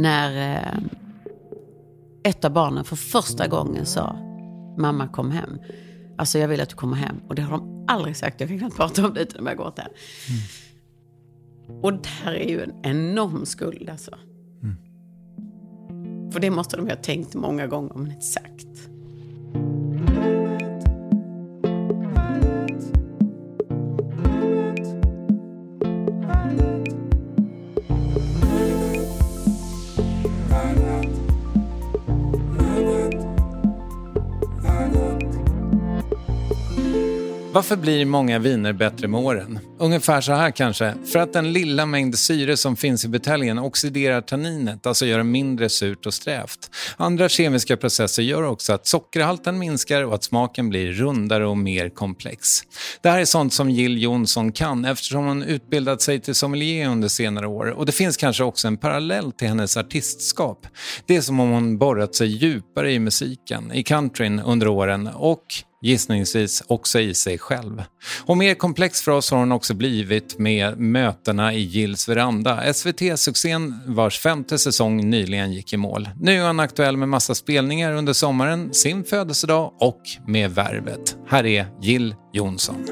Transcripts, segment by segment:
När eh, ett av barnen för första gången sa mamma kom hem. Alltså jag vill att du kommer hem. Och det har de aldrig sagt. Jag kan knappt prata om det utan att jag gått här. Och där är ju en enorm skuld alltså. För det måste de ha tänkt många gånger men inte sagt. Varför blir många viner bättre med åren? Ungefär så här kanske. För att den lilla mängd syre som finns i buteljen oxiderar tanninet, alltså gör det mindre surt och strävt. Andra kemiska processer gör också att sockerhalten minskar och att smaken blir rundare och mer komplex. Det här är sånt som Jill Johnson kan eftersom hon utbildat sig till sommelier under senare år och det finns kanske också en parallell till hennes artistskap. Det är som om hon borrat sig djupare i musiken, i countryn under åren och gissningsvis också i sig själv. Och mer komplex för oss har hon också blivit med mötena i Gills veranda, SVT-succén vars femte säsong nyligen gick i mål. Nu är hon aktuell med massa spelningar under sommaren, sin födelsedag och med Värvet. Här är Jill Johnson.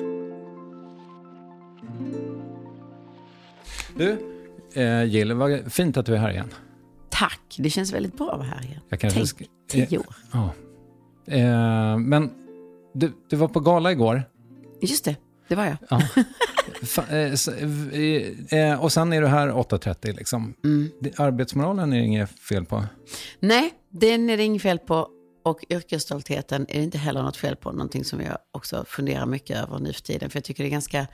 Du, eh, Jill, vad fint att du är här igen. Tack, det känns väldigt bra att vara här igen. Jag kanske Tänk, tio år. Ja. Eh, men du, du var på gala igår. Just det, det var jag. Ja. Eh, eh, eh, och sen är du här 8.30 liksom. Mm. Arbetsmoralen är det inget fel på. Nej, den är det inget fel på. Och yrkesstoltheten är det inte heller något fel på. Någonting som jag också funderar mycket över nu för tiden. För jag tycker det är ganska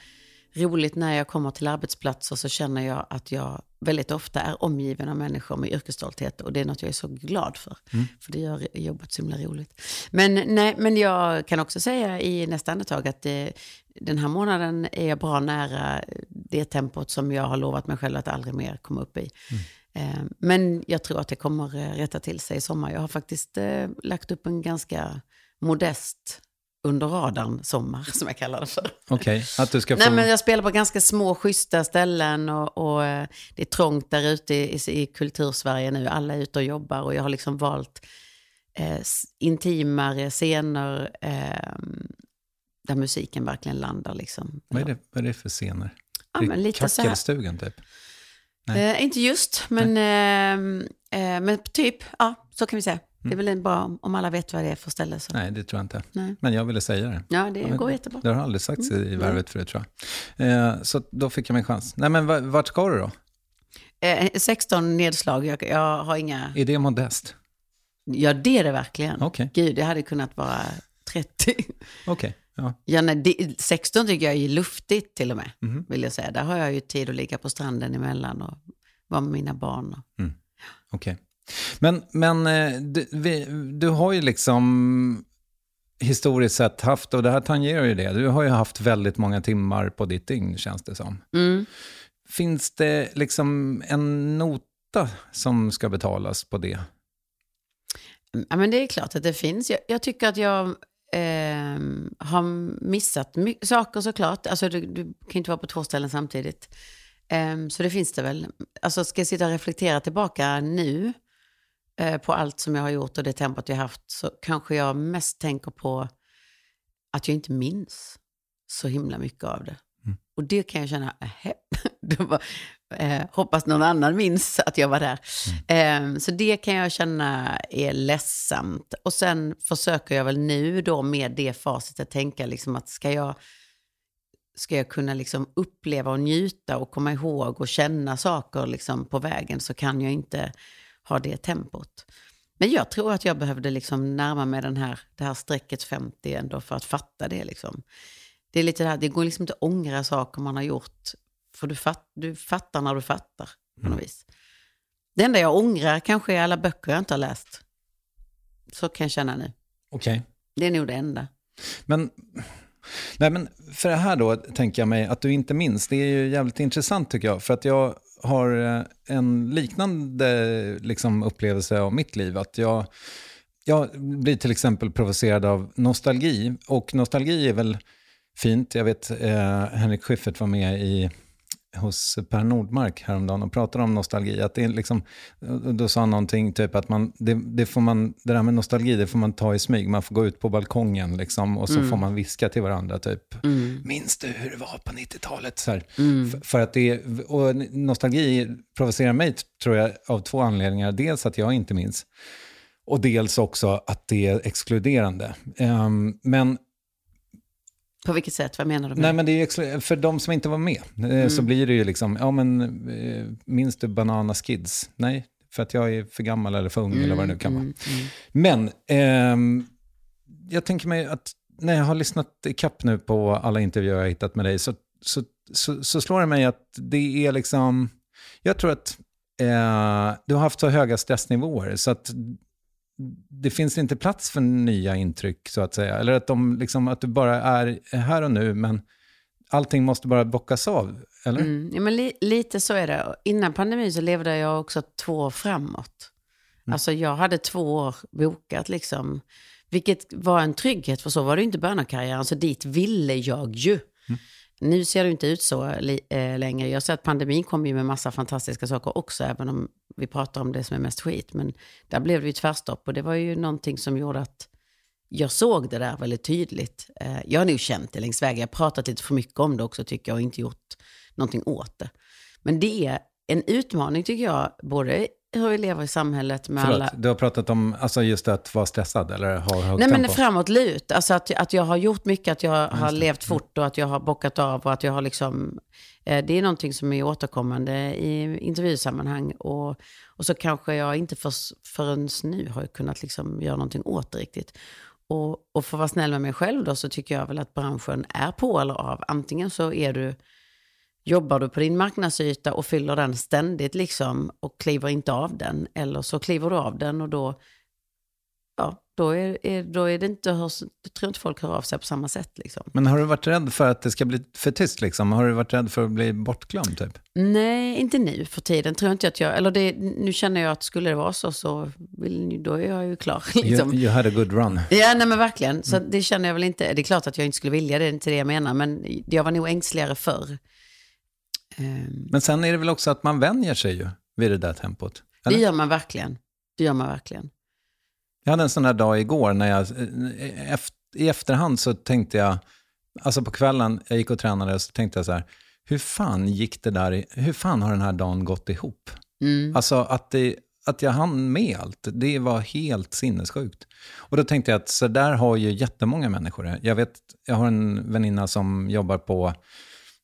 roligt när jag kommer till arbetsplatser så känner jag att jag väldigt ofta är omgiven av människor med yrkesstolthet. Och det är något jag är så glad för. För det gör jobbet så himla roligt. Men, nej, men jag kan också säga i nästa andetag att det, den här månaden är jag bra nära det tempot som jag har lovat mig själv att aldrig mer komma upp i. Eh, Men jag tror att det kommer eh, rätta till sig i sommar. Jag har faktiskt eh, lagt upp en ganska modest under radarn sommar, som jag kallar det för. Okej, att du ska få... Nej, men jag spelar på ganska små, schyssta ställen och, och eh, det är trångt där ute i, i, i kultursverige nu. Alla är ute och jobbar och jag har liksom valt eh, intimare scener eh, där musiken verkligen landar. Liksom. vad, är det, vad är det för scener? Ja, Det är men lite. Kackelstugan typ? Eh, inte just, men, eh, eh, men typ, ja, så kan vi säga. Det är väl bra om- alla vet vad det är för ställe. Så. Nej, det tror jag inte. Nej. Men jag ville säga det. Ja, det Men går jättebra. Det har aldrig sagts i i Värvet förut tror jag. Eh, så då fick jag min chans. Nej men va- vart ska du då? Eh, 16 nedslag, jag, jag har inga... Är det modest? Ja, det är det verkligen. Okej. Gud, det hade kunnat vara 30. Okej, ja. Ja, nej, det, 16 tycker jag är luftigt till och med, Mhm. vill jag säga. Där har jag ju tid att ligga på stranden emellan och vara med mina barn. Och... Okej. Men, men eh, du, vi, du har ju liksom historiskt sett haft, och det här tangerar ju det, du har ju haft väldigt många timmar på ditt dygn känns det som. Mm. Finns det liksom en nota som ska betalas på det? Ja, men det är klart att det finns. Jag, jag tycker att jag ehm, har missat saker såklart. Alltså, du, du kan inte vara på två ställen samtidigt. Ehm, så det finns det väl. Alltså, ska jag sitta och reflektera tillbaka nu eh, på allt som jag har gjort och det tempot jag haft så kanske jag mest tänker på att jag inte minns så himla mycket av det. Och det kan jag känna, var, eh, hoppas någon annan minns att jag var där. Eh, så det kan jag känna är ledsamt. Och sen försöker jag väl nu då med det facitet tänka liksom att ska jag, ska jag kunna liksom uppleva och njuta och komma ihåg och känna saker liksom på vägen så kan jag inte ha det tempot. Men jag tror att jag behövde liksom närma mig den här, det här strecket 50 ändå för att fatta det. Liksom. Det är lite det här, det går liksom inte att ångra saker man har gjort. För du, fatt, du fattar när du fattar på något vis. Det enda jag ångrar kanske är alla böcker jag inte har läst. Så kan jag känna nu. Okej. Det är nog det enda. Men, nej men för det här då tänker jag mig att du inte minns, det är ju jävligt intressant tycker jag. För att jag har eh, en liknande liksom, upplevelse av mitt liv. Att jag, jag blir till exempel provocerad av nostalgi. Och nostalgi är väl fint. Jag vet eh, Henrik Schyffert var med i hos Per Nordmark häromdagen och pratade om nostalgi. Att det är liksom, då sa han någonting typ att man, det, det, får man, det där med nostalgi det får man ta i smyg. Man får gå ut på balkongen liksom, och så får man viska till varandra typ. Minns du hur det var på 90-talet? Så här. För, för att det, och nostalgi provocerar mig tror jag av två anledningar. Dels att jag inte minns. Och dels också att det är exkluderande. Ehm, men På vilket sätt? Vad menar du med Nej, men det är för de som inte var med eh, så blir det ju liksom, ja men eh, minns du Banana Skids? Nej, för att jag är för gammal eller för ung eller vad det nu kan vara. Men ehm, jag tänker mig att när jag har lyssnat i kapp nu på alla intervjuer jag har hittat med dig så, så, så, så slår det mig att det är liksom, jag tror att eh, du har haft så höga stressnivåer så att det finns inte plats för nya intryck så att säga. Eller att, de, liksom, att du bara är här och nu men allting måste bara bockas av. Eller? Mm, ja, men li, lite så är det. Innan pandemin så levde jag också två år framåt. Alltså jag hade två år bokat liksom. Vilket var en trygghet, för så var det ju inte i början av karriären. Så dit ville jag ju. Nu ser det inte ut så eh, längre. Jag ser att pandemin kom ju med massa fantastiska saker också, även om vi pratar om det som är mest skit. Men där blev det ju tvärstopp och det var ju någonting som gjorde att jag såg det där väldigt tydligt. Eh, Jag har nog känt det längs vägen. Jag har pratat lite för mycket om det också tycker jag och inte gjort någonting åt det. Men det är en utmaning tycker jag, både hur vi lever i samhället med Förlåt, alla... du har pratat om alltså just att vara stressad eller ha högt Nej men tempo. framåtlut, alltså att, att jag har gjort mycket, att jag har levt fort och att jag har bockat av och att jag har liksom... Eh, det är någonting som är återkommande i intervjusammanhang och, och så kanske jag inte för, förrän nu har jag kunnat liksom göra någonting åt det riktigt. Och, och för att vara snäll med mig själv då så tycker jag väl att branschen är på eller av. Antingen så är du jobbar du på din marknadsyta och fyller den ständigt liksom och kliver inte av den, eller så kliver du av den och då, ja, då är, är, då är det inte, hörs, jag tror inte folk hör av sig på samma sätt. Liksom. Men har du varit rädd för att det ska bli för tyst? Liksom? Har du varit rädd för att bli bortglömd? Typ? Nej, inte nu för tiden. Tror inte att jag, eller det, nu känner jag att skulle det vara så, så vill, då är jag ju klar. Liksom. You, you had a good run. Ja, nej men verkligen. Så det känner jag väl inte. Det är klart att jag inte skulle vilja det, det är inte det jag menar. Men jag var nog ängsligare förr. Ehm, Men sen är det väl också att man vänjer sig ju vid det där tempot? det Eller? gör man verkligen. Det gör man verkligen. Jag hade en sån här dag igår när jag, eh, i efterhand så tänkte jag, alltså på kvällen, jag gick och tränade, så tänkte jag så här, hur fan gick det där, hur fan har den här dagen gått ihop? Mm. Alltså att, det, att jag hann med allt, det var helt sinnessjukt. Och då tänkte jag att så där har ju jättemånga människor det. Jag vet, jag har en väninna som jobbar på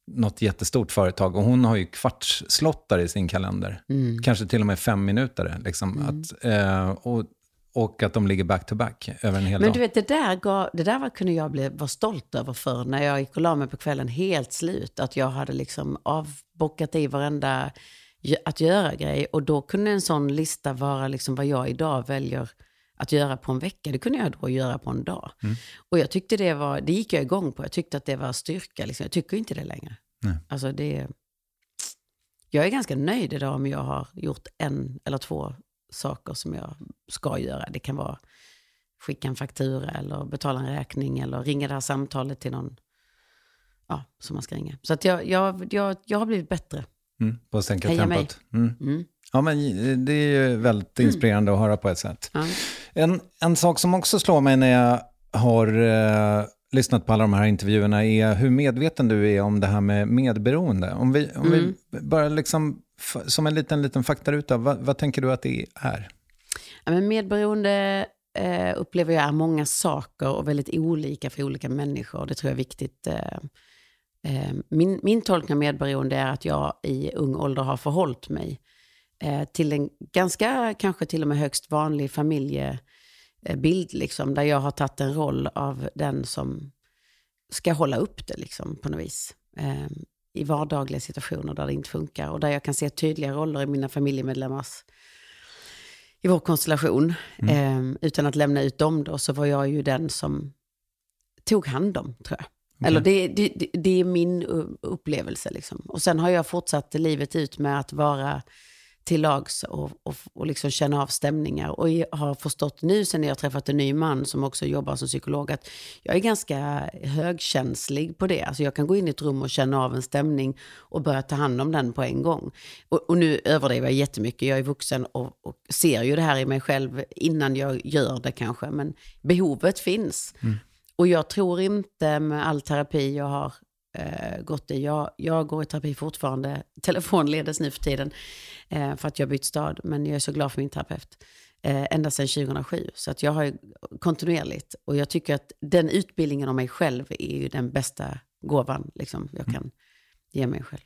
något jättestort företag och hon har ju kvartsslottar i sin kalender. Kanske till och med fem minuter. Liksom, att, eh, och, och att de ligger back-to-back över en hel Men dag. du vet, det där, gav, det där var, kunde jag bli, vara stolt över för när jag gick och la mig på kvällen helt slut. Att jag hade liksom avbockat i varenda att göra-grej. Och då kunde en sån lista vara liksom vad jag idag väljer att göra på en vecka. Det kunde jag då göra på en dag. Och jag tyckte det var, det gick jag igång på. Jag tyckte att det var styrka. Liksom. Jag tycker inte det längre. Nej. Alltså det, jag är ganska nöjd idag om jag har gjort en eller två saker som jag ska göra. Det kan vara skicka en faktura eller betala en räkning eller ringa det här samtalet till någon ja, som man ska ringa. Så att jag, jag, jag, jag har blivit bättre. Mm, på att sänka Heja mig. tempot. Mm. Mm. Ja, men det är ju väldigt inspirerande att höra på ett sätt. Ja. En, en sak som också slår mig när jag har eh, lyssnat på alla de här intervjuerna är hur medveten du är om det här med medberoende. Om vi, om Mm. vi bara liksom, som en liten, liten faktaruta, vad, vad tänker du att det är? Ja, men medberoende eh, upplever jag är många saker och väldigt olika för olika människor. Det tror jag är viktigt. Eh, eh, min, min tolkning av medberoende är att jag i ung ålder har förhållit mig eh, till en ganska, kanske till och med högst vanlig familjebild, liksom, där jag har tagit en roll av den som ska hålla upp det liksom, på något vis. Eh, I vardagliga situationer där det inte funkar och där jag kan se tydliga roller i mina familjemedlemmars i vår konstellation. Eh, utan att lämna ut dem då, så var jag ju den som tog hand om, tror jag. Eller det, det, det, är min upplevelse. Liksom. Och sen har jag fortsatt livet ut med att vara till lags och, och, och liksom känna av stämningar. Och jag har förstått nu sen jag träffat en ny man som också jobbar som psykolog att jag är ganska högkänslig på det. Alltså jag kan gå in i ett rum och känna av en stämning och börja ta hand om den på en gång. Och, och nu överdriver jag jättemycket. Jag är vuxen och, och ser ju det här i mig själv innan jag gör det kanske. Men behovet finns. Och jag tror inte med all terapi jag har eh, gått i, jag, jag går i terapi fortfarande, telefonledes nu för tiden, eh, för att jag bytt stad, men jag är så glad för min terapeut. Eh, ända sedan 2007, så att jag har ju kontinuerligt, och jag tycker att den utbildningen om mig själv är ju den bästa gåvan liksom, jag kan ge mig själv.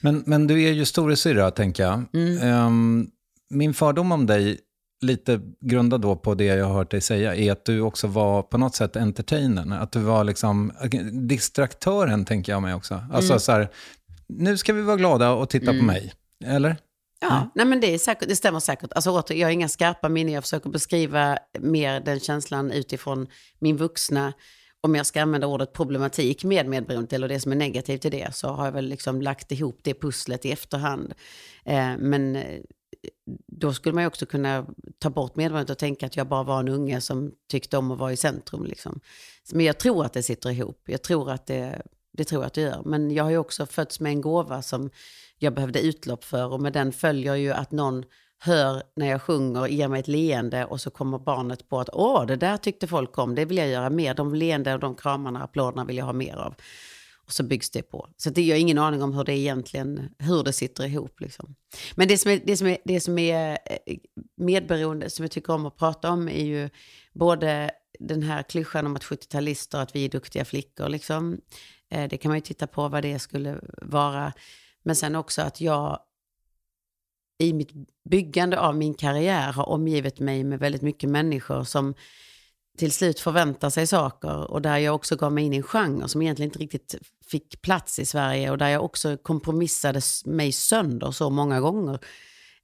Men, men du är ju storasyrra, tänker jag. Mm. Ehm, min fördom om dig, lite grundad då på det jag har hört dig säga, är att du också var på något sätt entertainern. Att du var liksom distraktören, tänker jag mig också. Alltså Mm. så här, nu ska vi vara glada och titta på mig. Eller? Ja, nej men det, är säkert, det stämmer säkert. Alltså, åter, jag har inga skarpa minnen, jag försöker beskriva mer den känslan utifrån min vuxna. Om jag ska använda ordet problematik med medberoende, eller det som är negativt i det, så har jag väl liksom lagt ihop det pusslet i efterhand. Eh, men eh, då skulle man ju också kunna ta bort medvetandet och tänka att jag bara var en unge som tyckte om att vara i centrum. Liksom. Men jag tror att det sitter ihop. Jag tror att det, det tror jag att det gör. Men jag har ju också fötts med en gåva som jag behövde utlopp för och med den följer ju att någon hör när jag sjunger, ger mig ett leende och så kommer barnet på att åh, det där tyckte folk om, det vill jag göra mer. De leende och de kramarna, applåderna vill jag ha mer av. Och så byggs det på. Så det, jag har ingen aning om hur det egentligen, hur det sitter ihop. Liksom. Men det som, är, det, som är, det som är eh, medberoende, som jag tycker om att prata om, är ju både den här klyschan om att 70-talister, att vi är duktiga flickor, liksom. Eh, det kan man ju titta på vad det skulle vara. Men sen också att jag i mitt byggande av min karriär har omgivit mig med väldigt mycket människor som till slut förväntar sig saker och där jag också gav mig in i en genre som egentligen inte riktigt fick plats i Sverige och där jag också kompromissade mig sönder så många gånger.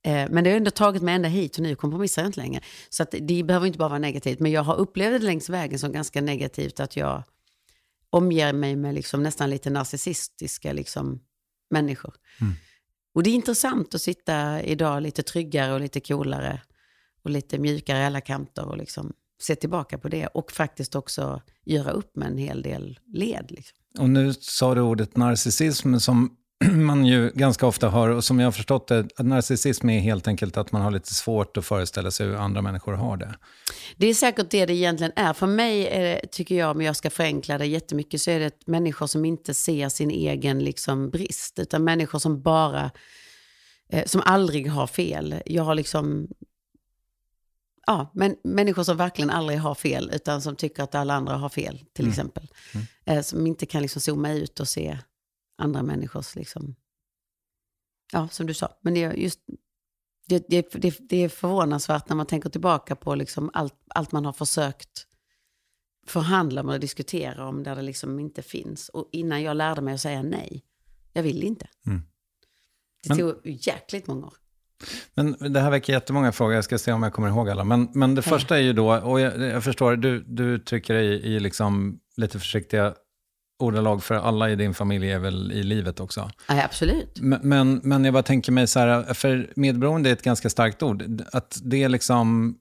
Eh, men det har ändå tagit mig ända hit och nu kompromissar jag inte längre. Så att det behöver inte bara vara negativt, men jag har upplevt det längs vägen som ganska negativt att jag omger mig med liksom nästan lite narcissistiska liksom, människor. Mm. Och det är intressant att sitta idag lite tryggare och lite coolare och lite mjukare i alla kanter och liksom se tillbaka på det och faktiskt också göra upp med en hel del led. Liksom. Och nu sa du ordet narcissism som man ju ganska ofta hör, och som jag har förstått det, att narcissism är helt enkelt att man har lite svårt att föreställa sig hur andra människor har det. Det är säkert det det egentligen är. För mig, är det, tycker jag, om jag ska förenkla det jättemycket, så är det människor som inte ser sin egen liksom, brist, utan människor som bara, eh, som aldrig har fel. Jag har liksom, ja, men, människor som verkligen aldrig har fel, utan som tycker att alla andra har fel, till Mm. exempel. Mm. Eh, som inte kan liksom zooma ut och se andra människors, liksom, ja, som du sa. Men det är just det, det, det, det är förvånansvärt när man tänker tillbaka på liksom allt, allt man har försökt förhandla om och diskutera om där det liksom inte finns. Och innan jag lärde mig att säga nej. Jag vill inte. Mm. Det Men- tog jäkligt många år. Men det här väcker jättemånga frågor, jag ska se om jag kommer ihåg alla. Men, men det första är ju då, och jag, jag förstår, du, du uttrycker dig i liksom lite försiktiga ordalag för alla i din familj är väl i livet också. Ja, absolut. Men, men, men jag bara tänker mig så här, för medberoende är ett ganska starkt ord. Att det är liksom,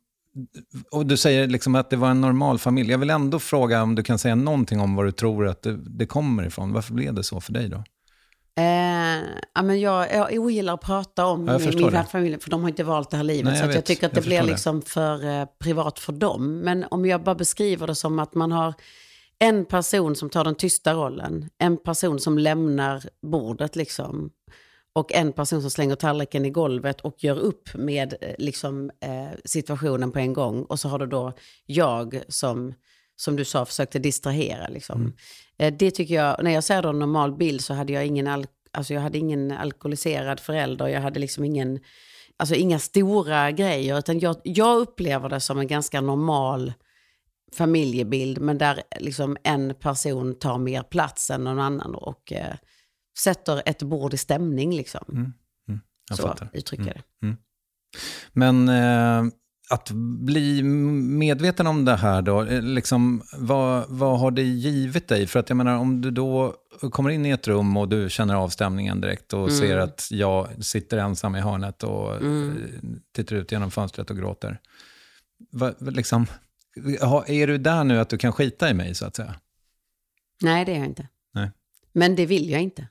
och du säger liksom att det var en normal familj. Jag vill ändå fråga om du kan säga någonting om var du tror att det, det kommer ifrån. Varför blev det så för dig då? Eh, ja, men jag, jag ogillar att prata om Ja, min, min familj, för de har inte valt det här livet. Nej, så jag jag tycker att det blir det. liksom för eh, privat för dem. Men om jag bara beskriver det som att man har en person som tar den tysta rollen, en person som lämnar bordet liksom, och en person som slänger tallriken i golvet och gör upp med eh, liksom, eh, situationen på en gång. Och så har du då jag som, som du sa, försökte distrahera. Liksom. Eh, det tycker jag, när jag säger då en normal bild så hade jag ingen, al- alltså jag hade ingen alkoholiserad förälder, jag hade liksom ingen, alltså inga stora grejer, utan jag, jag upplever det som en ganska normal familjebild, men där liksom en person tar mer plats än någon annan och eh, sätter ett bord i stämning. Liksom. Jag så fattar. uttrycker jag det. Men eh, att bli medveten om det här då, eh, liksom, vad, vad har det givit dig? För att jag menar, om du då kommer in i ett rum och du känner avstämningen direkt och Mm. ser att jag sitter ensam i hörnet och eh, tittar ut genom fönstret och gråter. Va, liksom, är du där nu att du kan skita i mig så att säga? Nej, det är jag inte. Nej. Men det vill jag inte.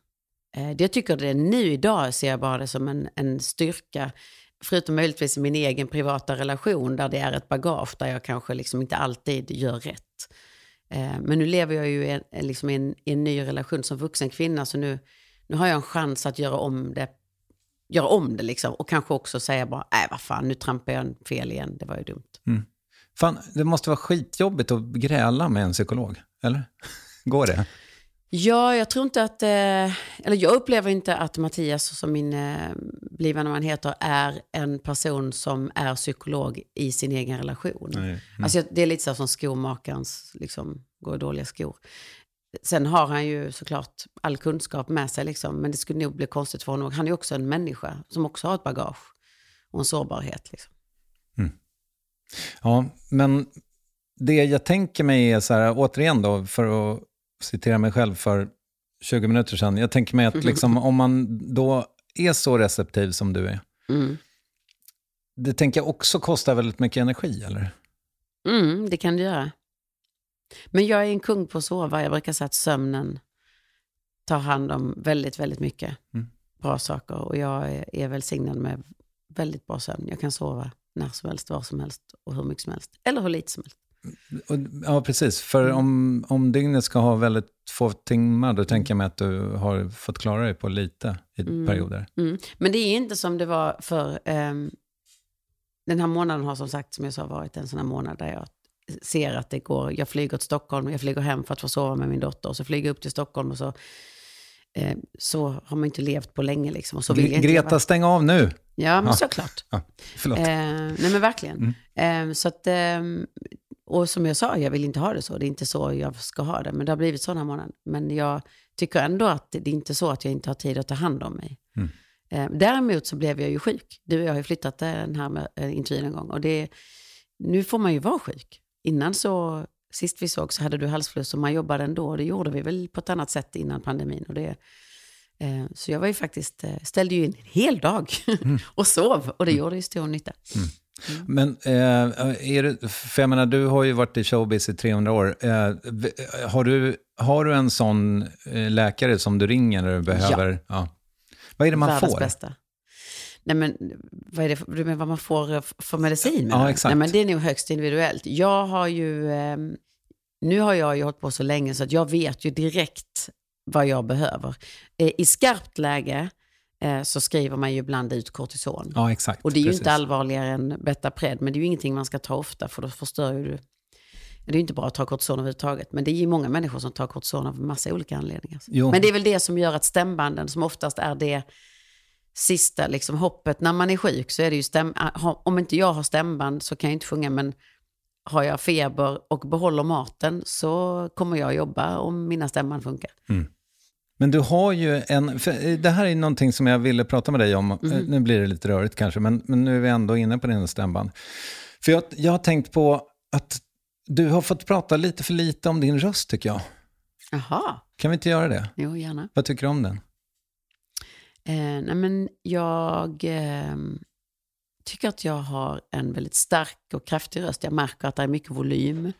Eh, jag tycker det är nu idag ser jag bara det som en, en styrka. Förutom möjligtvis i min egen privata relation där det är ett bagage där jag kanske liksom inte alltid gör rätt. Eh, men nu lever jag ju i en, liksom i en, i en ny relation som vuxen kvinna så nu, nu har jag en chans att göra om det göra om det liksom och kanske också säga bara, nej vad fan, nu trampar jag fel igen, det var ju dumt. Mm. Fan, det måste vara skitjobbigt att gräla med en psykolog, eller? Går det? Ja, jag tror inte att, eh, eller jag upplever inte att Mattias, som min eh, blivande man heter, är en person som är psykolog i sin egen relation. Nej. Alltså, jag- det är lite så som skomakarens liksom, går i dåliga skor. Sen har han ju såklart all kunskap med sig, liksom, men det skulle nog bli konstigt för honom. Han är ju också en människa som också har ett bagage och en sårbarhet. Liksom. Ja, men det jag tänker mig är så här, återigen då, för att citera mig själv för 20 minuter sedan. Jag tänker mig att liksom, om man då är så receptiv som du är, Mm. det tänker jag också kostar väldigt mycket energi, eller? Mm, det kan du göra. Men jag är en kung på att sova. Jag brukar säga att sömnen tar hand om väldigt, väldigt mycket Mm. bra saker. Och jag är, är välsignad med väldigt bra sömn. Jag kan sova när som helst, var som helst och hur mycket som helst. Eller hur lite som helst. Ja, precis. För om, om dygnet ska ha väldigt få timmar, då tänker jag mig att du har fått klara dig på lite i perioder. Mm. Men det är inte som det var för... ehm, den här månaden har som sagt, som jag sa, varit en sån här månad där jag ser att det går. Jag flyger till Stockholm, jag flyger hem för att få sova med min dotter. Och så flyger jag upp till Stockholm och så... Eh, så har man inte levt på länge liksom. Och så vill Greta, leva. stäng av nu! Ja, men Ja. såklart. Ja, förlåt. Eh, nej men verkligen. Eh, så att, ehm, och som jag sa, jag vill inte ha det så. Det är inte så jag ska ha det. Men det har blivit så den här månaden. Men jag tycker ändå att det är inte så att jag inte har tid att ta hand om mig. Mm. Eh, däremot så blev jag ju sjuk. Du och jag har ju flyttat den här med, eh, intervjun en gång. Och det, nu får man ju vara sjuk. Innan så, sist vi såg så hade du halsfluss och man jobbade ändå. Det gjorde vi väl på ett annat sätt innan pandemin. Och det, eh, så jag var ju faktiskt, ställde ju in en hel dag och sov. Och det gjorde ju stor nytta. Men eh, är det, för jag menar, du har ju varit i showbiz i 300 år. Eh, har, du, har du en sån eh, läkare som du ringer när du behöver? Ja. Vad är det man Världens får? bästa. Nej men, vad är det för, du menar vad man får eh, för medicin? Ja, exakt. Nej men det är nog högst individuellt. Jag har ju, ehm, nu har jag ju hållit på så länge så att jag vet ju direkt vad jag behöver. Eh, I skarpt läge eh, så skriver man ju ibland ut kortison. Ja, exakt. Och det är ju precis. inte allvarligare än Betapred, men det är ju ingenting man ska ta ofta för då förstör ju du. Det är ju inte bra att ta kortison överhuvudtaget, men det är ju många människor som tar kortison av massa olika anledningar. Jo. Men det är väl det som gör att stämbanden, som oftast är det sista liksom, hoppet när man är sjuk, så är det ju stäm... ah, Om inte jag har stämband så kan jag inte sjunga, men har jag feber och behåller maten så kommer jag jobba om mina stämband funkar. Men du har ju en, eh, det här är någonting som jag ville prata med dig om. Mhm. Nu blir det lite rörigt kanske, men, men nu är vi ändå inne på din stämband. För jag, jag har tänkt på att du har fått prata lite för lite om din röst tycker jag. Jaha, Kan vi inte göra det? jo gärna. Vad tycker du om den? Eh, nej men jag eh, tycker att jag har en väldigt stark och kraftig röst. Jag märker att det är mycket volym.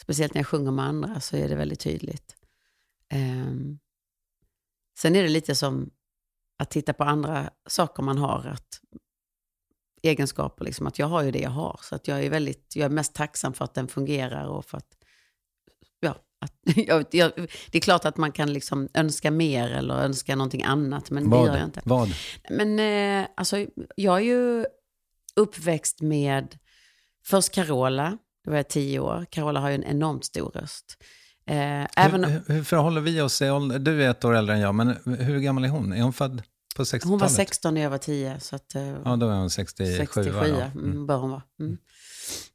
Speciellt när jag sjunger med andra så är det väldigt tydligt. Eh, sen är det lite som att titta på andra saker man har. Att, egenskaper, liksom, att jag har ju det jag har. Så att jag är väldigt, jag är mest tacksam för att den fungerar och för att, ja, att, jag, jag, det är klart att man kan liksom önska mer eller önska någonting annat, men det gör jag inte. Vad? Men eh, alltså, jag är ju uppväxt med först Carola, då var jag tio år. Carola har ju en enormt stor röst. Eh, även, hur, hur förhåller vi oss? Du är ett år äldre än jag, men hur gammal är hon? Är hon född på 60-talet? hon var 16 när jag var 10, så att, eh, Ja, då är hon 67. 67 va? ja, Ja. mm, bör hon vara. Mm.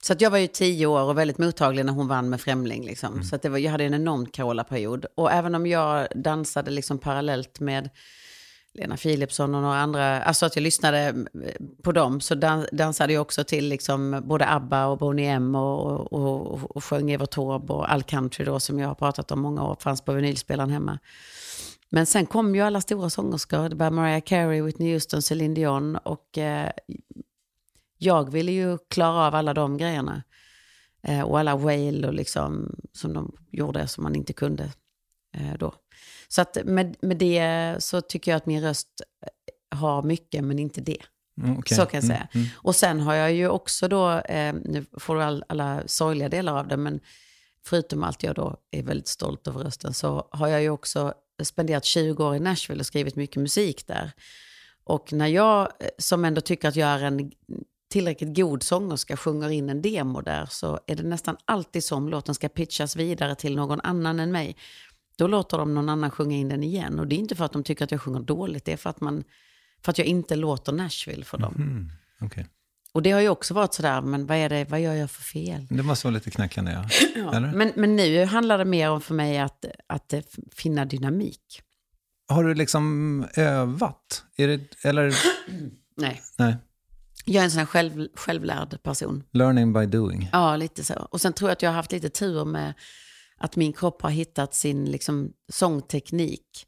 Så att jag var ju tio år och väldigt mottaglig när hon vann med Främling. Liksom. Mm. Så att det var, jag hade en enorm Carola-period. Och även om jag dansade liksom parallellt med Lena Philipsson och några andra, alltså att jag lyssnade eh, på dem, så dansade jag också till liksom både ABBA och Boney M och, och, och, och sjöng Evert Taube och all country då som jag har pratat om många år, fanns på vinylspelaren hemma. Men sen kom ju alla stora sångerskor, det var Mariah Carey, Whitney Houston, Celine Dion och eh, jag ville ju klara av alla de grejerna. Eh, och alla wail och liksom, som de gjorde som man inte kunde eh, då. Så att med, med det så tycker jag att min röst eh, har mycket, men inte det. Mm, okej. Så kan jag Mm, säga. mm. Och sen har jag ju också då, eh, nu får du all, alla sorgliga delar av det, men förutom allt jag då är väldigt stolt över rösten, så har jag ju också spenderat 20 år i Nashville och skrivit mycket musik där. Och när jag, eh, som ändå tycker att jag är en tillräckligt god sångerska, sjunger in en demo där, så är det nästan alltid som låten ska pitchas vidare till någon annan än mig. Då låter de någon annan sjunga in den igen. Och det är inte för att de tycker att jag sjunger dåligt, det är för att, man, för att jag inte låter Nashville för dem. Mm, okej. Och det har ju också varit sådär, men vad, är det, vad gör jag för fel? Det måste vara lite knackande, ja. Ja, men, men nu handlar det mer om för mig att, att eh, finna dynamik. Har du liksom övat? Är det, eller, Nej. nej, Jag är en sån här själv, självlärd person. learning by doing. Ja, lite så. Och sen tror jag att jag har haft lite tur med att min kropp har hittat sin liksom, sångteknik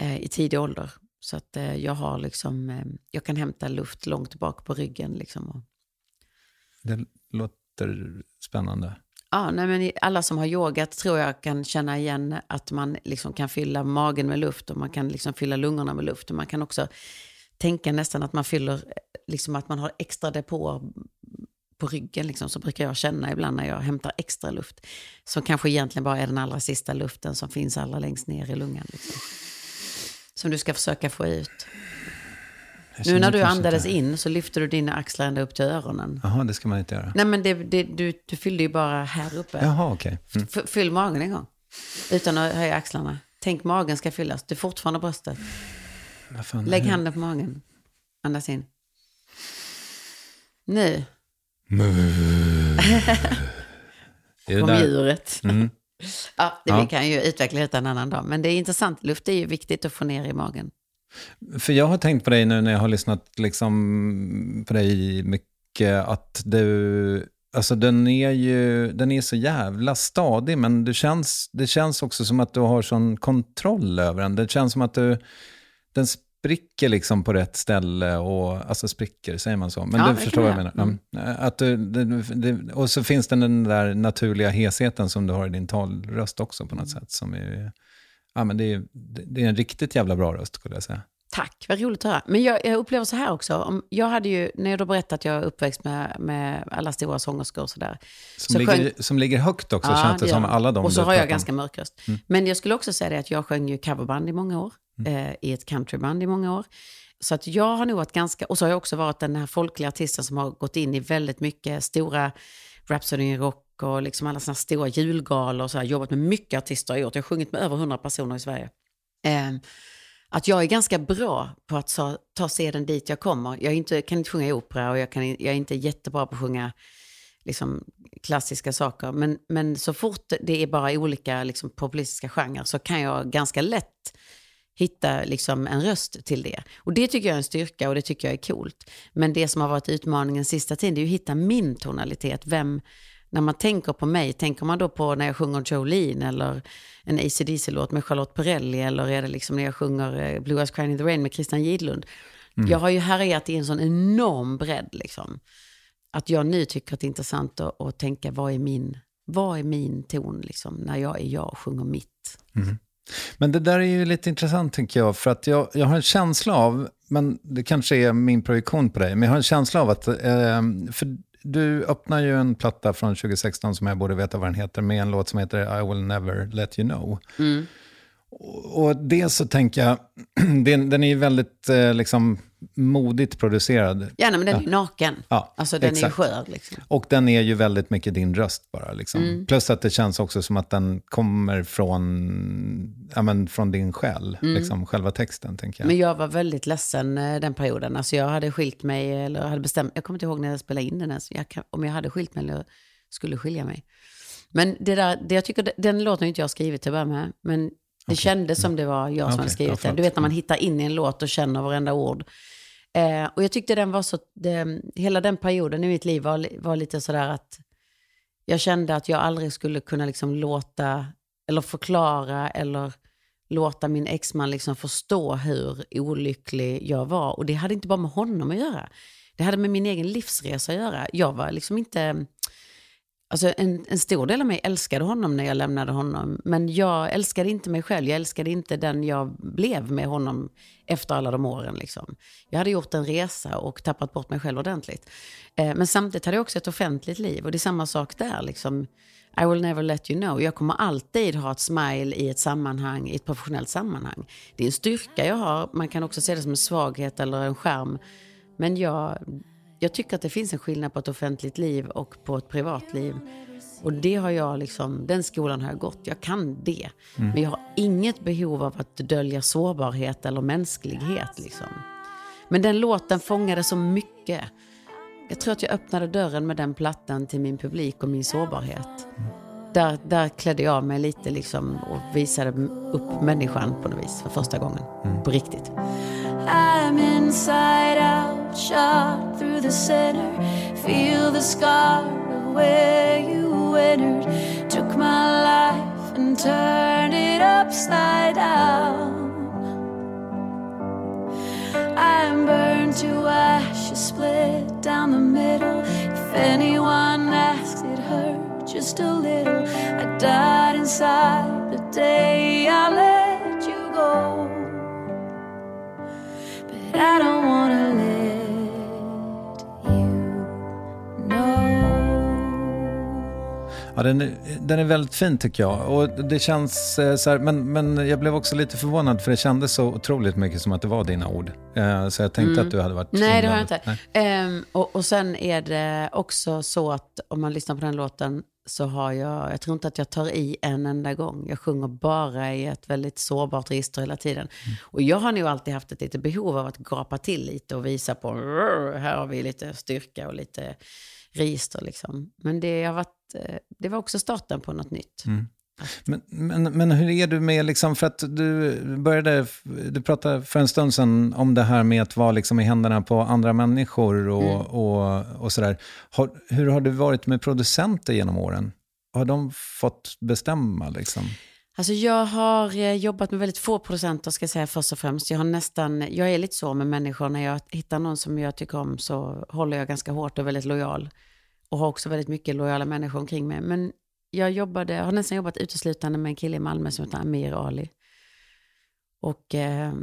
eh, i tidig ålder. Så att eh, jag har liksom, eh, jag kan hämta luft långt bak på ryggen. Liksom, och, Det låter spännande. Ja, nej, men alla som har yogat tror jag kan känna igen att man liksom kan fylla magen med luft och man kan liksom fylla lungorna med luft. Och man kan också tänka nästan att man fyller, eh, liksom att man har extra depåer på ryggen. Liksom, så brukar jag känna ibland när jag hämtar extra luft. Som kanske egentligen bara är den allra sista luften som finns allra längst ner i lungan. Liksom. Som du ska försöka få ut. Nu när du andades in så lyfter du dina axlar ända upp till öronen. Jaha, det ska man inte göra. Nej men det, det, du, du fyllde ju bara här uppe. Jaha, okej. Mm. F- Fyll magen en gång. Utan att höja axlarna. Tänk magen ska fyllas. Du är fortfarande bröstet. Lägg handen på magen. Andas in. Nu. Där- djuret. Mm. Ja, det Ja. vi kan ju utveckla detta en annan dag. Men det är intressant, luft är ju viktigt att få ner i magen. För jag har tänkt på dig nu när jag har lyssnat liksom på dig mycket, att du, alltså den är ju, den är så jävla stadig, men det känns, det känns också som att du har sån kontroll över den. Det känns som att du, den spricker liksom på rätt ställe och, alltså spricker, säger man så? Men Ja, du förstår vad jag menar. Ja. Att du, det, det, och så finns det den där naturliga hesheten som du har i din talröst också på något sätt, som är, ja men det är, det är en riktigt jävla bra röst skulle jag säga. Tack, vad roligt att höra. Men jag, jag upplever så här också. Om, jag hade ju, när jag då berättade att jag är uppväxt med, med alla stora sångerskor och sådär. Som, så ligger, sjöng- som ligger högt också, Ja, känns det som. Alla de Och så har jag ganska mörk röst. Mm. Men jag skulle också säga det att jag sjöng ju coverband i många år. Mm. Eh, I ett countryband i många år. Så att jag har nog varit ganska, och så har jag också varit den här folkliga artisten som har gått in i väldigt mycket stora Rhapsody in Rock och liksom alla sådana stora julgalor och så här, jobbat med mycket artister har gjort. Jag har sjungit med över 100 personer i Sverige. Eh, att jag är ganska bra på att ta, ta seden dit jag kommer. Jag inte, kan inte sjunga i opera och jag, kan, jag är inte jättebra på att sjunga liksom, klassiska saker. Men, men så fort det är bara olika liksom, populistiska genrer så kan jag ganska lätt hitta liksom, en röst till det. Och det tycker jag är en styrka och det tycker jag är coolt. Men det som har varit utmaningen sista tiden det är att hitta min tonalitet. Vem, när man tänker på mig, tänker man då på när jag sjunger Jolene eller en AC/DC-låt med Charlotte Perrelli eller är det liksom när jag sjunger eh, Blue Eyes Crying in the Rain med Christian Gidlund? Jag har ju härjat i en sån enorm bredd liksom. Att jag nu tycker att det är intressant att, att tänka vad är min, vad är min ton liksom när jag är jag och sjunger mitt. Men det där är ju lite intressant tycker jag, för att jag, jag har en känsla av, men det kanske är min projektion på dig, men jag har en känsla av att, eh, för du öppnar ju en platta från 2016 som jag borde veta vad den heter, med en låt som heter I will never let you know. Mm och det så tänker jag, den, den är ju väldigt eh, liksom, modigt producerad. Ja, nej, men den är naken. Ja, alltså den exakt. är skör liksom. Och den är ju väldigt mycket din röst bara. Liksom. Mm. Plus att det känns också som att den kommer från, ja, men från din själ, liksom, själva texten. tänker jag. Mm. Men jag var väldigt ledsen eh, den perioden. Alltså jag hade skilt mig, eller hade bestämt, jag kommer inte ihåg när jag spelade in den ens, jag om jag hade skilt mig eller skulle skilja mig. Men det där, det jag tycker, den låten har inte jag skrivit till att börja med, men det kändes som det var jag som Okej, hade skrivit den. Du vet när man hittar in i en låt och känner varenda ord. Eh, och jag tyckte den var så, det, hela den perioden i mitt liv var, var lite sådär att jag kände att jag aldrig skulle kunna liksom låta, eller förklara, eller låta min exman liksom förstå hur olycklig jag var. Och det hade inte bara med honom att göra. Det hade med min egen livsresa att göra. Jag var liksom inte... Alltså en, en stor del av mig älskade honom när jag lämnade honom. Men jag älskade inte mig själv. Jag älskade inte den jag blev med honom efter alla de åren. Liksom. Jag hade gjort en resa och tappat bort mig själv ordentligt. Eh, men samtidigt hade jag också ett offentligt liv. Och det är samma sak där. Liksom. I will never let you know. Jag kommer alltid ha ett smile i ett sammanhang, i ett professionellt sammanhang. Det är en styrka jag har. Man kan också se det som en svaghet eller en skärm. Men jag, jag tycker att det finns en skillnad på ett offentligt liv och på ett privatliv. Och det har jag liksom, den skolan har jag gått. Jag kan det. Men jag har inget behov av att dölja sårbarhet eller mänsklighet. Liksom. Men den låten fångade så mycket. Jag tror att jag öppnade dörren med den plattan till min publik och min sårbarhet. Där, där klädde jag mig lite liksom och visade upp människan på något vis för första gången. På riktigt. I'm inside out, shot through the center. Feel the scar of where you entered. Took my life and turned it upside down. I'm burned to ashes, split down the middle. If anyone asks, it hurt just a little. I died inside the day I let you go. But I don't wanna let you know. Ja, den, är, den är väldigt fin tycker jag. Och det känns eh, så här, men, men jag blev också lite förvånad för det kändes så otroligt mycket som att det var dina ord. Eh, Så jag tänkte att du hade varit... Mm. Nej, det har jag inte. Ehm, och, och sen är det också så att om man lyssnar på den låten så har jag, jag tror inte att jag tar i en enda gång. Jag sjunger bara i ett väldigt sårbart register hela tiden. Och jag har nog alltid haft ett litet behov av att gapa till lite och visa på, "Rrr, här har vi lite styrka och lite register liksom. Men det, har varit, eh, det var också starten på något nytt. Mm. Men, men, men hur är du med, liksom, för att du började, du pratade för en stund sedan om det här med att vara liksom i händerna på andra människor och, Mm. och, och sådär. Har, hur har du varit med producenter genom åren? Har de fått bestämma liksom? Alltså jag har eh, jobbat med väldigt få producenter ska jag säga först och främst. Jag har nästan, jag är lite så med människor, när jag hittar någon som jag tycker om så håller jag ganska hårt och väldigt lojal. Och har också väldigt mycket lojala människor omkring mig. Men jag jobbade, har nästan jobbat uteslutande med en kille i Malmö som heter Amir Ali. Och eh,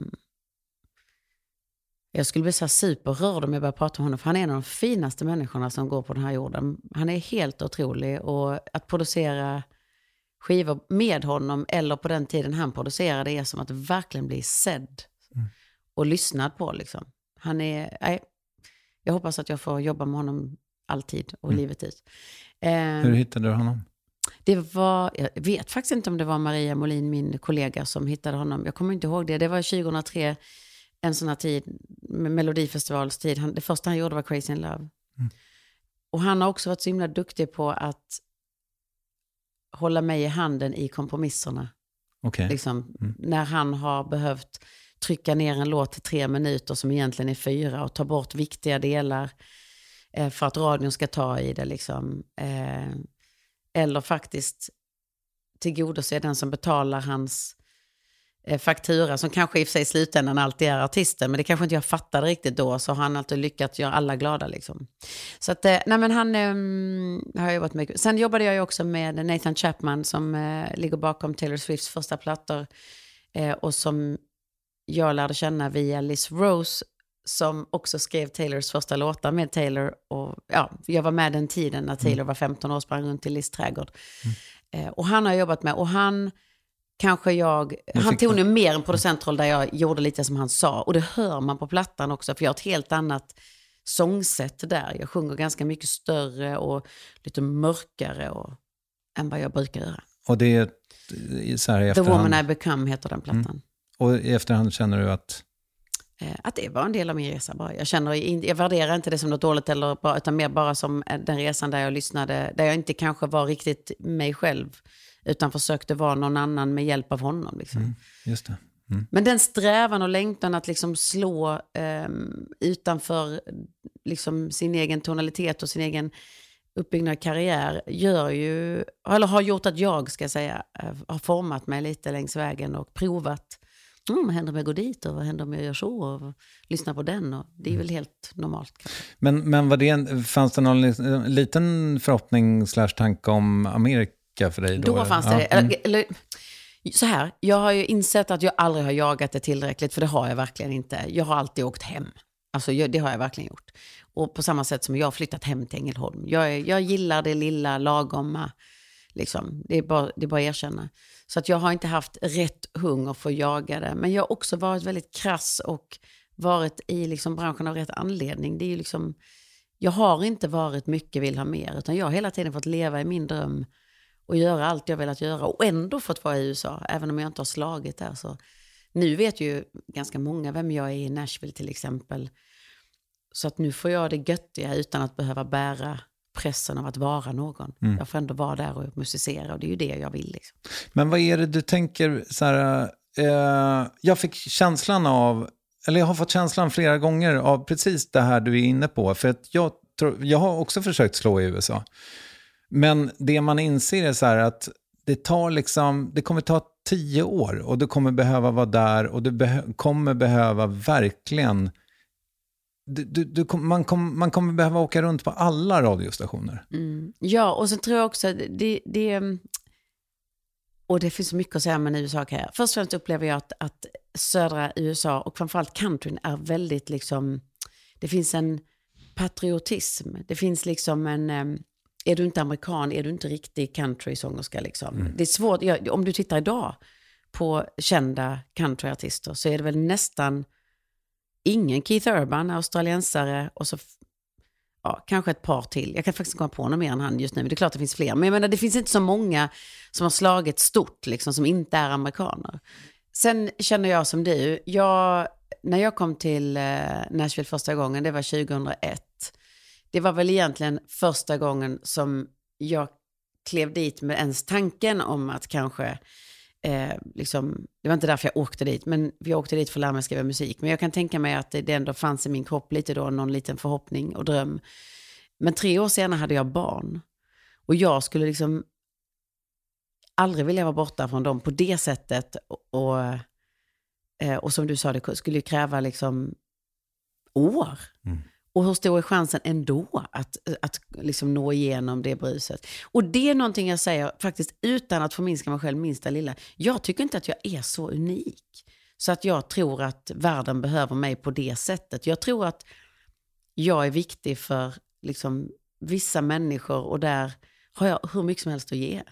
jag skulle bli så här superrörd om jag började prata med honom, för han är en av de finaste människorna som går på den här jorden. Han är helt otrolig och att producera skivor med honom eller på den tiden han producerade är som att verkligen bli sedd och lyssnad på. Liksom. Han är, nej, jag hoppas att jag får jobba med honom alltid och livet ut. Eh, Hur hittade du honom? Det var, jag vet faktiskt inte om det var Maria Molin, min kollega, som hittade honom. Jag kommer inte ihåg det. Det var 2003, en sån här tid, med Melodifestivals tid. Han, det första han gjorde var Crazy in Love. Och han har också varit så himla duktig på att hålla mig i handen i kompromisserna. Okej. Liksom, När han har behövt trycka ner en låt till tre minuter som egentligen är fyra och ta bort viktiga delar eh, för att radion ska ta i det. Liksom. Eh, eller faktiskt tillgodose den som betalar hans eh, faktura, som kanske i och för sig i slutändan alltid är artisten, men det kanske inte jag fattade riktigt då, så har han alltid lyckats göra alla glada. Liksom. Så att, eh, nej men han um, har jag jobbat mycket. Sen jobbade jag ju också med Nathan Chapman som uh, ligger bakom Taylor Swifts första plattor uh, och som jag lärde känna via Liz Rose som också skrev Taylors första låtar med Taylor. Och, ja, jag var med den tiden när Taylor var 15 år och sprang runt i Liz trädgård. Eh, och han har jag jobbat med och han kanske jag, han fick tog nu mer en producentroll där jag gjorde lite som han sa. Och det hör man på plattan också för jag har ett helt annat sångsätt där. Jag sjunger ganska mycket större och lite mörkare och, än vad jag brukar göra. Och det är så här i The efterhand, Woman I Become heter den plattan. och i efterhand känner du att Att det var en del av min resa bara. Jag, känner, jag värderar inte det som något dåligt eller bra, utan mer bara som eh, den resan där jag lyssnade, där jag inte kanske var riktigt mig själv, utan försökte vara någon annan med hjälp av honom. Liksom. just det. Mm. Men den strävan och längtan att liksom slå ehm, utanför liksom, sin egen tonalitet och sin egen uppbyggnad karriär gör ju, eller har gjort att jag, ska jag säga, eh, har format mig lite längs vägen och provat. Mm, vad händer om jag går dit och vad händer om jag gör så och lyssnar på den? Och det är väl helt normalt. kanske. Men, men var det fanns det någon li- liten förhoppning slash tanke om Amerika för dig då? Då fanns det Ja, det. mm. Eller, eller, så här, jag har ju insett att jag aldrig har jagat det tillräckligt, för det har jag verkligen inte. Jag har alltid åkt hem. Alltså jag, det har jag verkligen gjort. Och på samma sätt som jag har flyttat hem till Ängelholm. Jag, jag gillar det lilla, lagomma. Liksom. Det, är bara, det är bara att erkänna. Så att jag har inte haft rätt hunger för att jaga det. Men jag har också varit väldigt krass och varit i liksom branschen av rätt anledning. Det är ju liksom, jag har inte varit mycket vill ha mer, utan jag har hela tiden fått leva i min dröm och göra allt jag velat göra och ändå fått vara i USA, även om jag inte har slagit där. Så nu vet ju ganska många vem jag är i Nashville till exempel. Så att nu får jag det göttiga utan att behöva bära pressen av att vara någon. Jag får ändå vara där och musicera och det är ju det jag vill. Liksom. Men vad är det du tänker, så här, eh, jag fick känslan av, eller jag har fått känslan flera gånger av precis det här du är inne på. För att jag, tror, jag har också försökt slå i USA. Men det man inser är så här att det tar liksom, det kommer ta tio år och du kommer behöva vara där och du beh- kommer behöva verkligen, du, du, du, kom- man, kom, man kommer behöva åka runt på alla radiostationer. Ja, och sen tror jag också det, det... Och det finns så mycket att säga om en USA-karriär. Först och främst upplever jag att, att södra USA och framförallt countryn är väldigt liksom... Det finns en patriotism. Det finns liksom en... Är du inte amerikan, är du inte riktig countrysångerska. Liksom. Det är svårt, om du tittar idag på kända countryartister så är det väl nästan ingen Keith Urban, australiensare, och så ja, kanske ett par till. Jag kan faktiskt komma på någon mer än han just nu, men det är klart det finns fler. Men jag menar, det finns inte så många som har slagit stort, liksom, som inte är amerikaner. Sen känner jag som du, jag, när jag kom till eh, Nashville första gången, det var 2001. det var väl egentligen första gången som jag klev dit med ens tanken om att kanske, eh, liksom, det var inte därför jag åkte dit, men jag åkte dit för att lära mig skriva musik. Men jag kan tänka mig att det, det ändå fanns i min kropp lite då, någon liten förhoppning och dröm. Men tre år senare hade jag barn. Och jag skulle liksom aldrig vilja vara borta från dem på det sättet. Och, och, eh, och som du sa, det skulle ju kräva liksom år. Mm. Och hur stor är chansen ändå att, att liksom nå igenom det bruset? Och det är någonting jag säger faktiskt utan att förminska mig själv minsta lilla. Jag tycker inte att jag är så unik. Så att jag tror att världen behöver mig på det sättet. Jag tror att jag är viktig för liksom, vissa människor och där har jag hur mycket som helst att ge.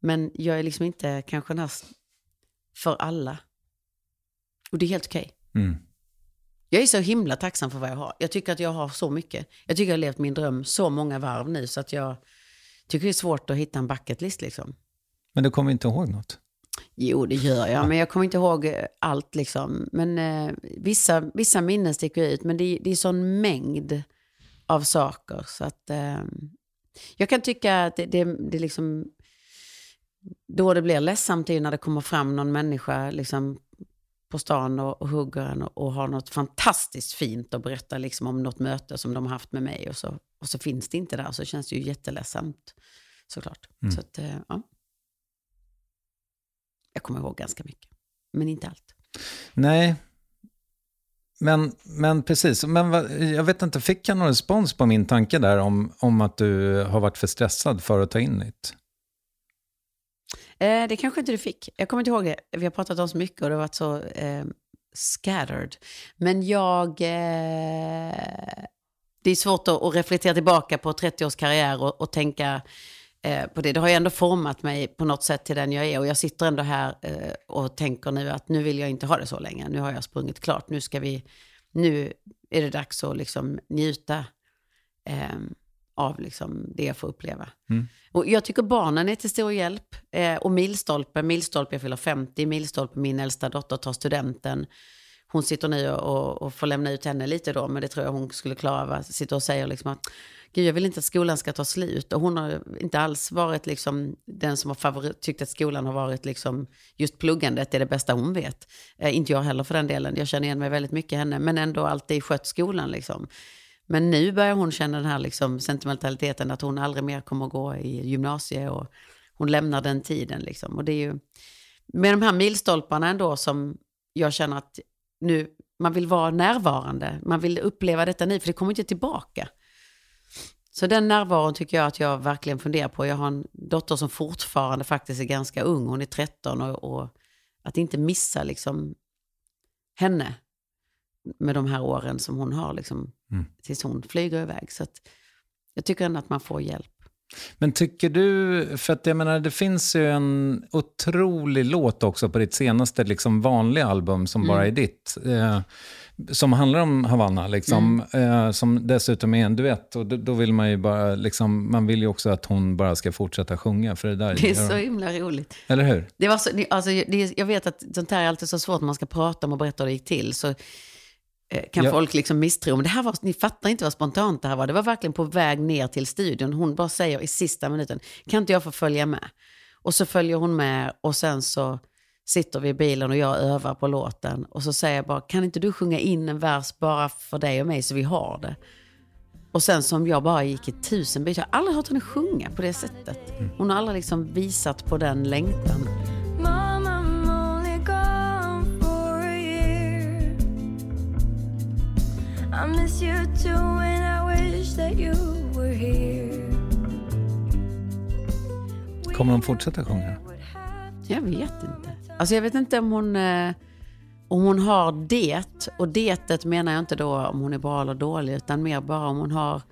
Men jag är liksom inte kanske näst för alla. Och det är helt okej. Mm. Jag är så himla tacksam för vad jag har. Jag tycker att jag har så mycket. Jag tycker jag har levt min dröm så många varv nu så att jag tycker det är svårt att hitta en bucket list liksom. Men du kommer inte ihåg något? Jo, det gör jag, men jag kommer inte ihåg eh, allt liksom. Men eh, vissa, vissa minnen sticker ut, men det, det är sån mängd av saker så att eh, jag kan tycka att det, det, det liksom då det blir ledsamt är när det kommer fram någon människa liksom, på stan och, och hugger en och, och har något fantastiskt fint att berätta liksom, om något möte som de har haft med mig och så, och så finns det inte där så känns det ju jätteledsamt såklart. Mm. Så att, eh, ja. Jag kommer ihåg ganska mycket, men inte allt. Nej, men, men precis. Men jag vet inte, fick jag någon respons på min tanke där om, om att du har varit för stressad för att ta in nytt? Eh, det kanske inte du fick. Jag kommer inte ihåg det. Vi har pratat om så mycket och det har varit så eh, scattered. Men jag... Eh, det är svårt att, att reflektera tillbaka på 30 års karriär och, och tänka eh, på det. Det har ju ändå format mig på något sätt till den jag är. Och jag sitter ändå här eh, och tänker nu att nu vill jag inte ha det så länge. Nu har jag sprungit klart. Nu ska vi... Nu är det dags att liksom njuta. Ehm, av liksom det jag får uppleva. Mm. Och jag tycker barnen är till stor hjälp. Eh, och milstolpe, milstolpe jag fyller 50, milstolpe min äldsta dotter tar studenten. Hon sitter nu och, och får lämna ut henne lite då, men det tror jag hon skulle klara av. Sitter och säger liksom att Gud, jag vill inte att skolan ska ta slut. Och hon har inte alls varit liksom den som har favorit, tyckt att skolan har varit liksom just pluggandet är det bästa hon vet. Eh, inte jag heller för den delen. Jag känner igen mig väldigt mycket i henne, men ändå alltid skött skolan liksom. Men nu börjar hon känna den här liksom sentimentaliteten att hon aldrig mer kommer att gå i gymnasiet och hon lämnar den tiden. Liksom. Och det är ju med de här milstolparna ändå som jag känner att nu, man vill vara närvarande. Man vill uppleva detta nu, för det kommer inte tillbaka. Så den närvaron tycker jag att jag verkligen funderar på. Jag har en dotter som fortfarande faktiskt är ganska ung, hon är 13 och, och att inte missa liksom henne med de här åren som hon har, liksom, Mm. tills hon flyger iväg. Så jag tycker ändå att man får hjälp. Men tycker du, för att jag menar det finns ju en otrolig låt också på ditt senaste liksom vanliga album som bara är ditt. Eh, som handlar om Havanna, liksom, eh, som dessutom är en duett. Och då, då vill man ju bara, liksom, man vill ju också att hon bara ska fortsätta sjunga. För det där Det är så hon. himla roligt. Eller hur? Det var så, det- alltså, det, jag vet att sånt här är alltid så svårt när man ska prata om och berätta hur det gick till. Så kan Ja. folk liksom misstro. Men det här var, ni fattar inte vad spontant det här var. Det var verkligen på väg ner till studion. Hon bara säger i sista minuten, kan inte jag få följa med? Och så följer hon med och sen så sitter vi i bilen och jag övar på låten. Och så säger jag bara, kan inte du sjunga in en vers bara för dig och mig så vi har det? Och sen som jag bara gick i tusen byten. Jag har aldrig hört henne sjunga på det sättet. Hon har aldrig liksom visat på den längtan. I miss you too, and I wish that you were here. Kommer hon fortsätta sjunga? Jag vet inte. Alltså jag vet inte om hon, eh, om hon har det. Och detet menar jag inte då om hon är bra eller dålig, utan mer bara om hon har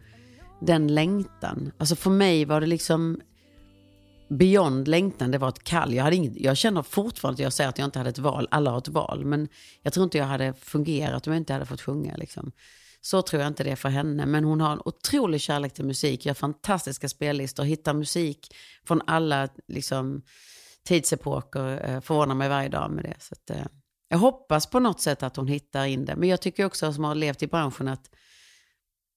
den längtan. Alltså för mig var det liksom beyond längtan, det var ett kall. Jag, hade inget, jag känner fortfarande att jag säger att jag inte hade ett val, alla har ett val. Men jag tror inte jag hade fungerat om jag inte hade fått sjunga. Liksom. Så tror jag inte det är för henne. Men hon har en otrolig kärlek till musik, gör fantastiska spellistor, hittar musik från alla liksom, tidsepoker. Eh, förvånar mig varje dag med det. Så att, eh, jag hoppas på något sätt att hon hittar in det. Men jag tycker också som har levt i branschen att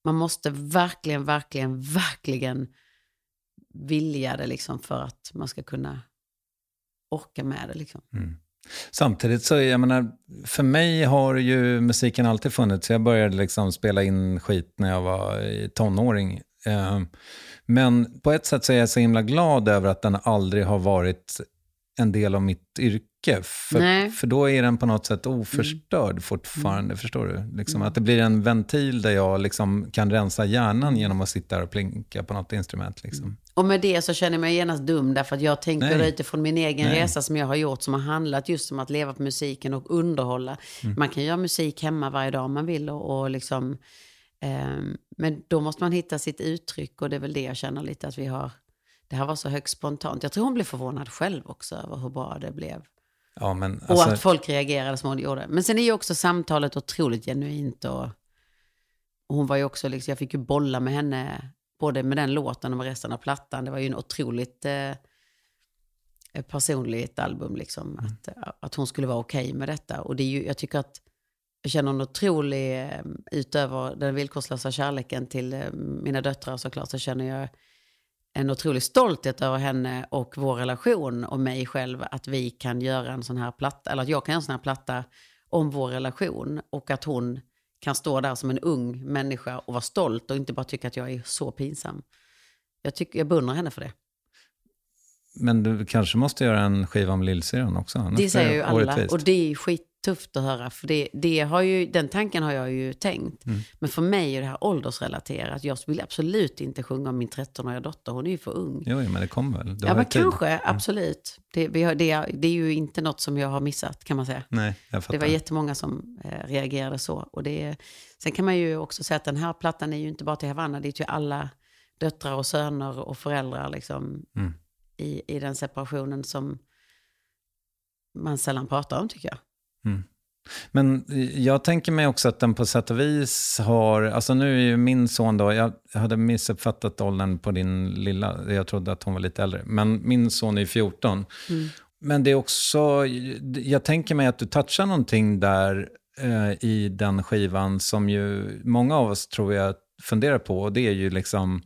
man måste verkligen, verkligen, verkligen vilja det liksom för att man ska kunna orka med det. Liksom. Mm. Samtidigt så, jag menar, för mig har ju musiken alltid funnits. Jag började liksom spela in skit när jag var tonåring. Eh, men på ett sätt så är jag så himla glad över att den aldrig har varit en del av mitt yrke. För, för då är den på något sätt oförstörd mm. fortfarande, mm. förstår du? Liksom, mm. Att det blir en ventil där jag liksom kan rensa hjärnan genom att sitta och plinka på något instrument. Liksom. Och med det så känner jag mig genast dum, därför att jag tänker Nej. utifrån min egen Nej. resa som jag har gjort, som har handlat just om att leva på musiken och underhålla. Mm. Man kan göra musik hemma varje dag om man vill och, och liksom... Eh, men då måste man hitta sitt uttryck och det är väl det jag känner lite att vi har det här var så högst spontant. Jag tror hon blev förvånad själv också över hur bra det blev. Ja, men, alltså... Och att folk reagerade som hon gjorde. Men sen är ju också samtalet otroligt genuint. Och hon var ju också, liksom, jag fick ju bolla med henne, både med den låten och med resten av plattan. Det var ju en otroligt eh, personligt album, liksom. Mm. Att, att hon skulle vara okej okay med detta. Och det är ju, jag tycker att jag känner en otrolig, eh, utöver den villkorslösa kärleken till eh, mina döttrar såklart, så känner jag en otrolig stolthet över henne och vår relation och mig själv att vi kan göra en sån här platta, eller att jag kan göra en sån här platta om vår relation och att hon kan stå där som en ung människa och vara stolt och inte bara tycka att jag är så pinsam. Jag, tycker, jag beundrar henne för det. Men du kanske måste göra en skiva om Lillsyrran också? Det säger ju alla och det är skit tufft att höra, för det, det har ju, den tanken har jag ju tänkt. Mm. Men för mig är det här åldersrelaterat. Jag vill absolut inte sjunga om min 13-åriga dotter, hon är ju för ung. Jo, men det kommer väl? ja, men kanske, mm. absolut. Det, vi har, det, det, är ju inte något som jag har missat, kan man säga. Nej, jag fattar. Det var jättemånga som eh, reagerade så. Och det, sen kan man ju också säga att den här plattan är ju inte bara till Havanna, det är till alla döttrar och söner och föräldrar liksom, mm. i, i den separationen som man sällan pratar om, tycker jag. Mm. Men jag tänker mig också att den på sätt och vis har, alltså nu är ju min son då, jag hade missuppfattat åldern på din lilla, jag trodde att hon var lite äldre, men min son är 14. Mm. Men det är också, jag tänker mig att du touchar någonting där eh, i den skivan som ju många av oss tror jag funderar på, och det är ju liksom,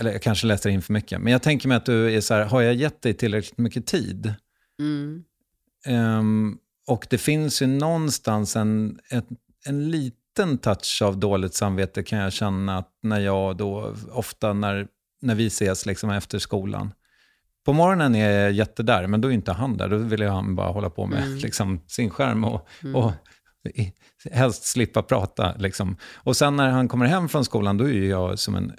eller jag kanske läser in för mycket, men jag tänker mig att du är så här, har jag gett dig tillräckligt mycket tid? Mm. Um, och det finns ju någonstans en, en, en liten touch av dåligt samvete kan jag känna att när jag då, ofta när, när vi ses liksom efter skolan. På morgonen är jag jättedär, men då är inte han där. Då vill jag han bara hålla på med mm. liksom, sin skärm och, mm. och helst slippa prata. Liksom. Och sen när han kommer hem från skolan, då är jag som en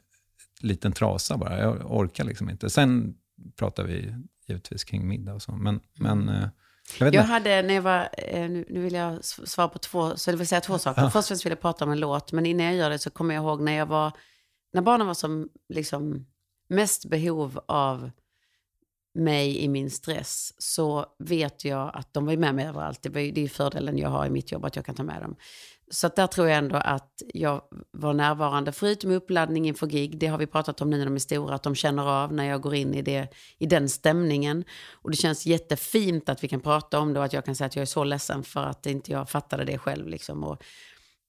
liten trasa bara. Jag orkar liksom inte. Sen pratar vi givetvis kring middag och så. Men, mm. men eh, jag, jag hade, när jag var, eh, nu, nu vill jag svara på två, så det vill säga två saker. Ja. Först och främst vill jag prata om en låt, men innan jag gör det så kommer jag ihåg när jag var, när barnen var som liksom mest behov av mig i min stress så vet jag att de var med mig överallt. Det, är ju fördelen jag har i mitt jobb, att jag kan ta med dem. Så där tror jag ändå att jag var närvarande, förutom uppladdning inför gig. Det har vi pratat om nu när de är stora, att de känner av när jag går in i, det, i den stämningen. Och det känns jättefint att vi kan prata om det och att jag kan säga att jag är så ledsen för att inte jag fattade det själv. Liksom. Och,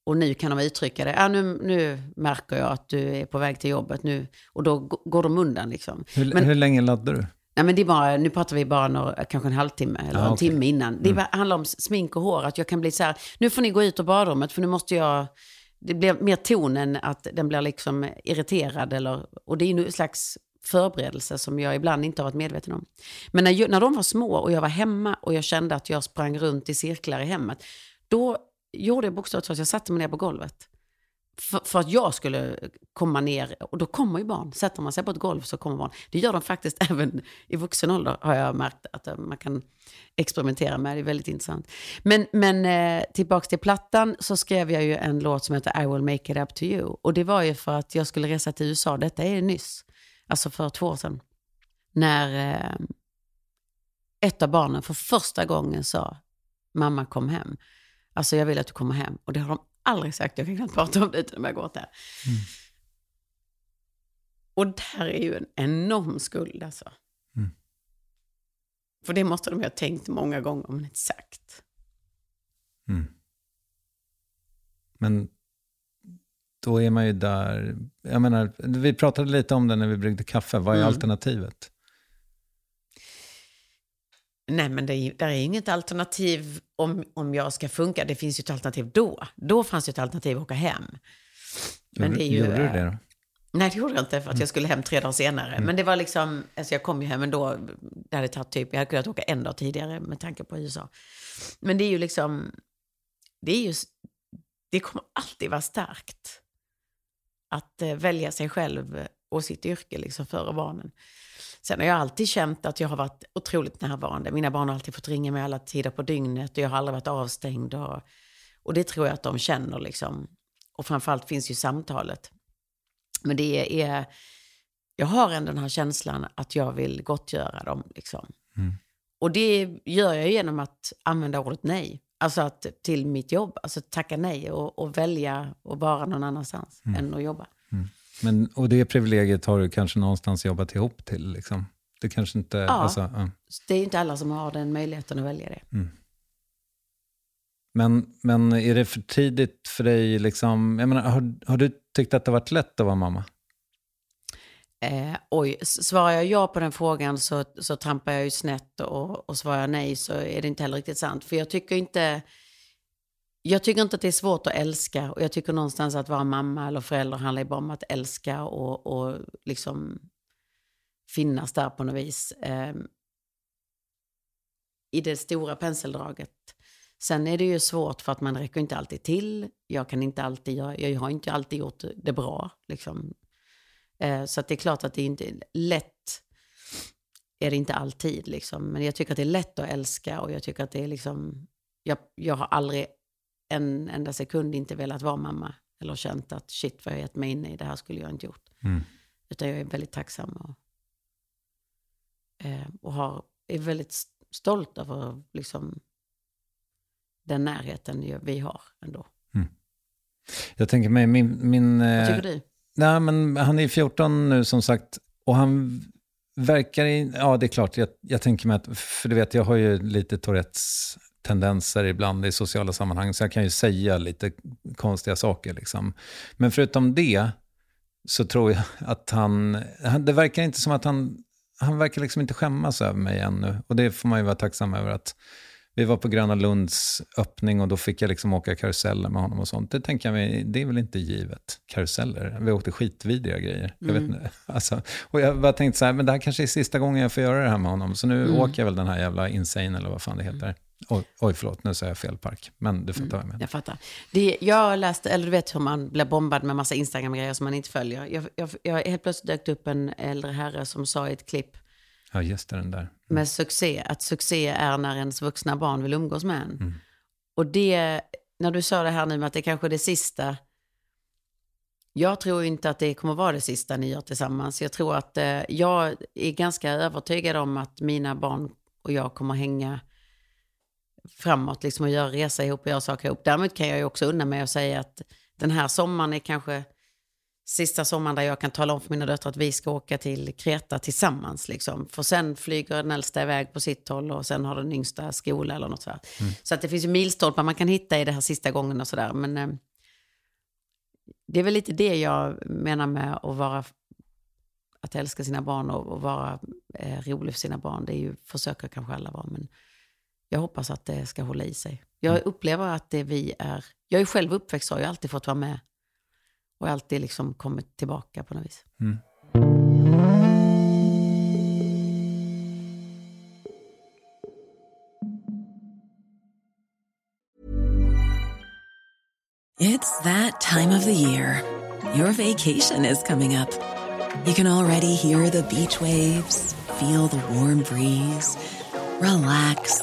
och nu kan de uttrycka det. Ja, nu, nu märker jag att du är på väg till jobbet nu. Och då går de undan. Liksom. Hur, Men, hur länge laddar du? Nej, men det är bara, nu pratar vi bara några, kanske en halvtimme eller ah, en okay. timme innan. Det mm. handlar om smink och hår, att jag kan bli så här, nu får ni gå ut ur badrummet för nu måste jag... Det blir mer tonen att den blir liksom irriterad eller... Och det är ju en slags förberedelse som jag ibland inte har varit medveten om. Men när, när de var små och jag var hemma och jag kände att jag sprang runt i cirklar i hemmet, då gjorde jag bokstavligt så att jag satte mig ner på golvet för, för, att jag skulle komma ner, och då kommer ju barn. Sätter man sig på ett golv så kommer barn. Det gör de faktiskt även i vuxen ålder, har jag märkt att eh, man kan experimentera med. Det är väldigt intressant. Men, men eh, tillbaka till plattan så skrev jag ju en låt som heter I will make it up to you. Och det var ju för att jag skulle resa till USA, detta är nyss, alltså för två år sedan. När eh, ett av barnen för första gången sa, mamma kom hem. Alltså jag vill att du kommer hem. Och det har de aldrig sagt, jag kan knappt prata om det utan att börja gråta. Mm. Och där är ju en enorm skuld alltså. Mm. För det måste de ha tänkt många gånger, men inte sagt. Mm. Men då är man ju där. Jag menar, vi pratade lite om det när vi bryggde kaffe. Vad är Mm. alternativet? Nej, men det är, där är inget alternativ om, om jag ska funka. Det finns ju ett alternativ då. Då fanns det ett alternativ att åka hem. Men det är ju... Gjorde du det då? Nej, det gjorde jag inte för att Mm. jag skulle hem tre dagar senare. Men det var liksom, alltså jag kom ju hem ändå, det hade tagit typ, jag hade kunnat åka en dag tidigare med tanke på USA. Men det är ju liksom, det är ju, det kommer alltid vara starkt. Att eh, välja sig själv och sitt yrke liksom före barnen. Sen har jag alltid känt att jag har varit otroligt närvarande. Mina barn har alltid fått ringa mig alla tider på dygnet och jag har aldrig varit avstängd. Och, och det tror jag att de känner liksom. Och framförallt finns ju samtalet. Men det är, jag har ändå den här känslan att jag vill gottgöra dem. Liksom. Mm. Och det gör jag genom att använda ordet nej. Alltså att, till mitt jobb. Alltså tacka nej och, och välja att vara någon annanstans än att jobba. Men, och det privilegiet har du kanske någonstans jobbat ihop till? Liksom. Det kanske inte... Ja. Alltså, ja. Det är inte alla som har den möjligheten att välja det. Men, men är det för tidigt för dig? Liksom, jag menar, har, har du tyckt att det varit lätt att vara mamma? Eh, oj, svarar jag ja på den frågan så, så trampar jag ju snett och, och svarar jag nej så är det inte heller riktigt sant. För jag tycker inte... Jag tycker inte att det är svårt att älska och jag tycker någonstans att vara mamma eller förälder handlar ju bara om att älska och, och liksom finnas där på något vis. Eh, I det stora penseldraget. Sen är det ju svårt för att man räcker inte alltid till. Jag kan inte alltid göra, jag har inte alltid gjort det bra. Liksom. Eh, Så att det är klart att det är inte lätt. Är det inte alltid liksom. Men jag tycker att det är lätt att älska och jag tycker att det är liksom. Jag, jag har aldrig en enda sekund inte velat vara mamma. Eller känt att shit vad jag gett mig in i, det här skulle jag inte gjort. Mm. Utan jag är väldigt tacksam och, eh, och har, är väldigt stolt över liksom, den närheten vi har ändå. Jag tänker mig, min... min Vad eh, tycker du? Nej, men han är 14 nu som sagt. Och han verkar i... Ja, det är klart. Jag, jag tänker mig att... För du vet, jag har ju lite Tourettes tendenser ibland i sociala sammanhang. Så jag kan ju säga lite konstiga saker. Liksom. Men förutom det så tror jag att han... det verkar inte som att han... Han verkar liksom inte skämmas över mig ännu. Och det får man ju vara tacksam över att... Vi var på Gröna Lunds öppning och då fick jag liksom åka karuseller med honom och sånt. Det tänker jag mig, det är väl inte givet. Karuseller. Vi åkte skitvidriga grejer. Jag vet inte. Alltså, och jag bara tänkte så här, men det här kanske är sista gången jag får göra det här med honom. Så nu åker jag väl den här jävla Insane eller vad fan det heter. Oj, oj förlåt, nu sa jag fel park. Men du fattar vad jag menar. Jag fattar. Det, jag läste, eller du vet hur man blir bombad med massa Instagram-grejer som man inte följer. Jag, jag, jag helt plötsligt dök upp en äldre herre som sa i ett klipp Ja, just det, den där. med succé, att succé är när ens vuxna barn vill umgås med en. Och det, när du sa det här nu med att det kanske är det sista, jag tror inte att det kommer vara det sista ni gör tillsammans. Jag tror att eh, jag är ganska övertygad om att mina barn och jag kommer hänga framåt liksom och göra resa ihop och göra saker ihop. Däremot kan jag ju också unna mig att säga att den här sommaren är kanske sista sommaren där jag kan tala om för mina döttrar att vi ska åka till Kreta tillsammans. Liksom. För sen flyger den äldsta iväg på sitt håll och sen har den yngsta skola eller något sådär. Så att det finns ju milstolpar man kan hitta i det här sista gången och sådär. Men eh, det är väl lite det jag menar med att vara att älska sina barn och, och vara eh, rolig för sina barn. Det är ju, försöker kanske alla vara, men jag hoppas att det ska hålla i sig. Jag upplever att det vi är, jag är själv uppväxt så har jag alltid fått vara med och alltid liksom kommit tillbaka på något vis. It's that time of the year. Your vacation is coming up. You can already hear the beach waves, feel the warm breeze, relax,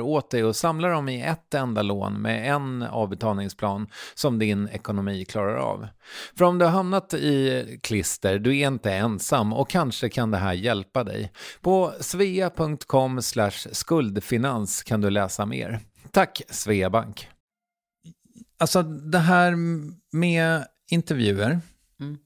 åt dig och samlar dem i ett enda lån med en avbetalningsplan som din ekonomi klarar av. För om du har hamnat i klister, du är inte ensam och kanske kan det här hjälpa dig. På svea.com skuldfinans kan du läsa mer. Tack Sveabank. Alltså det här med intervjuer,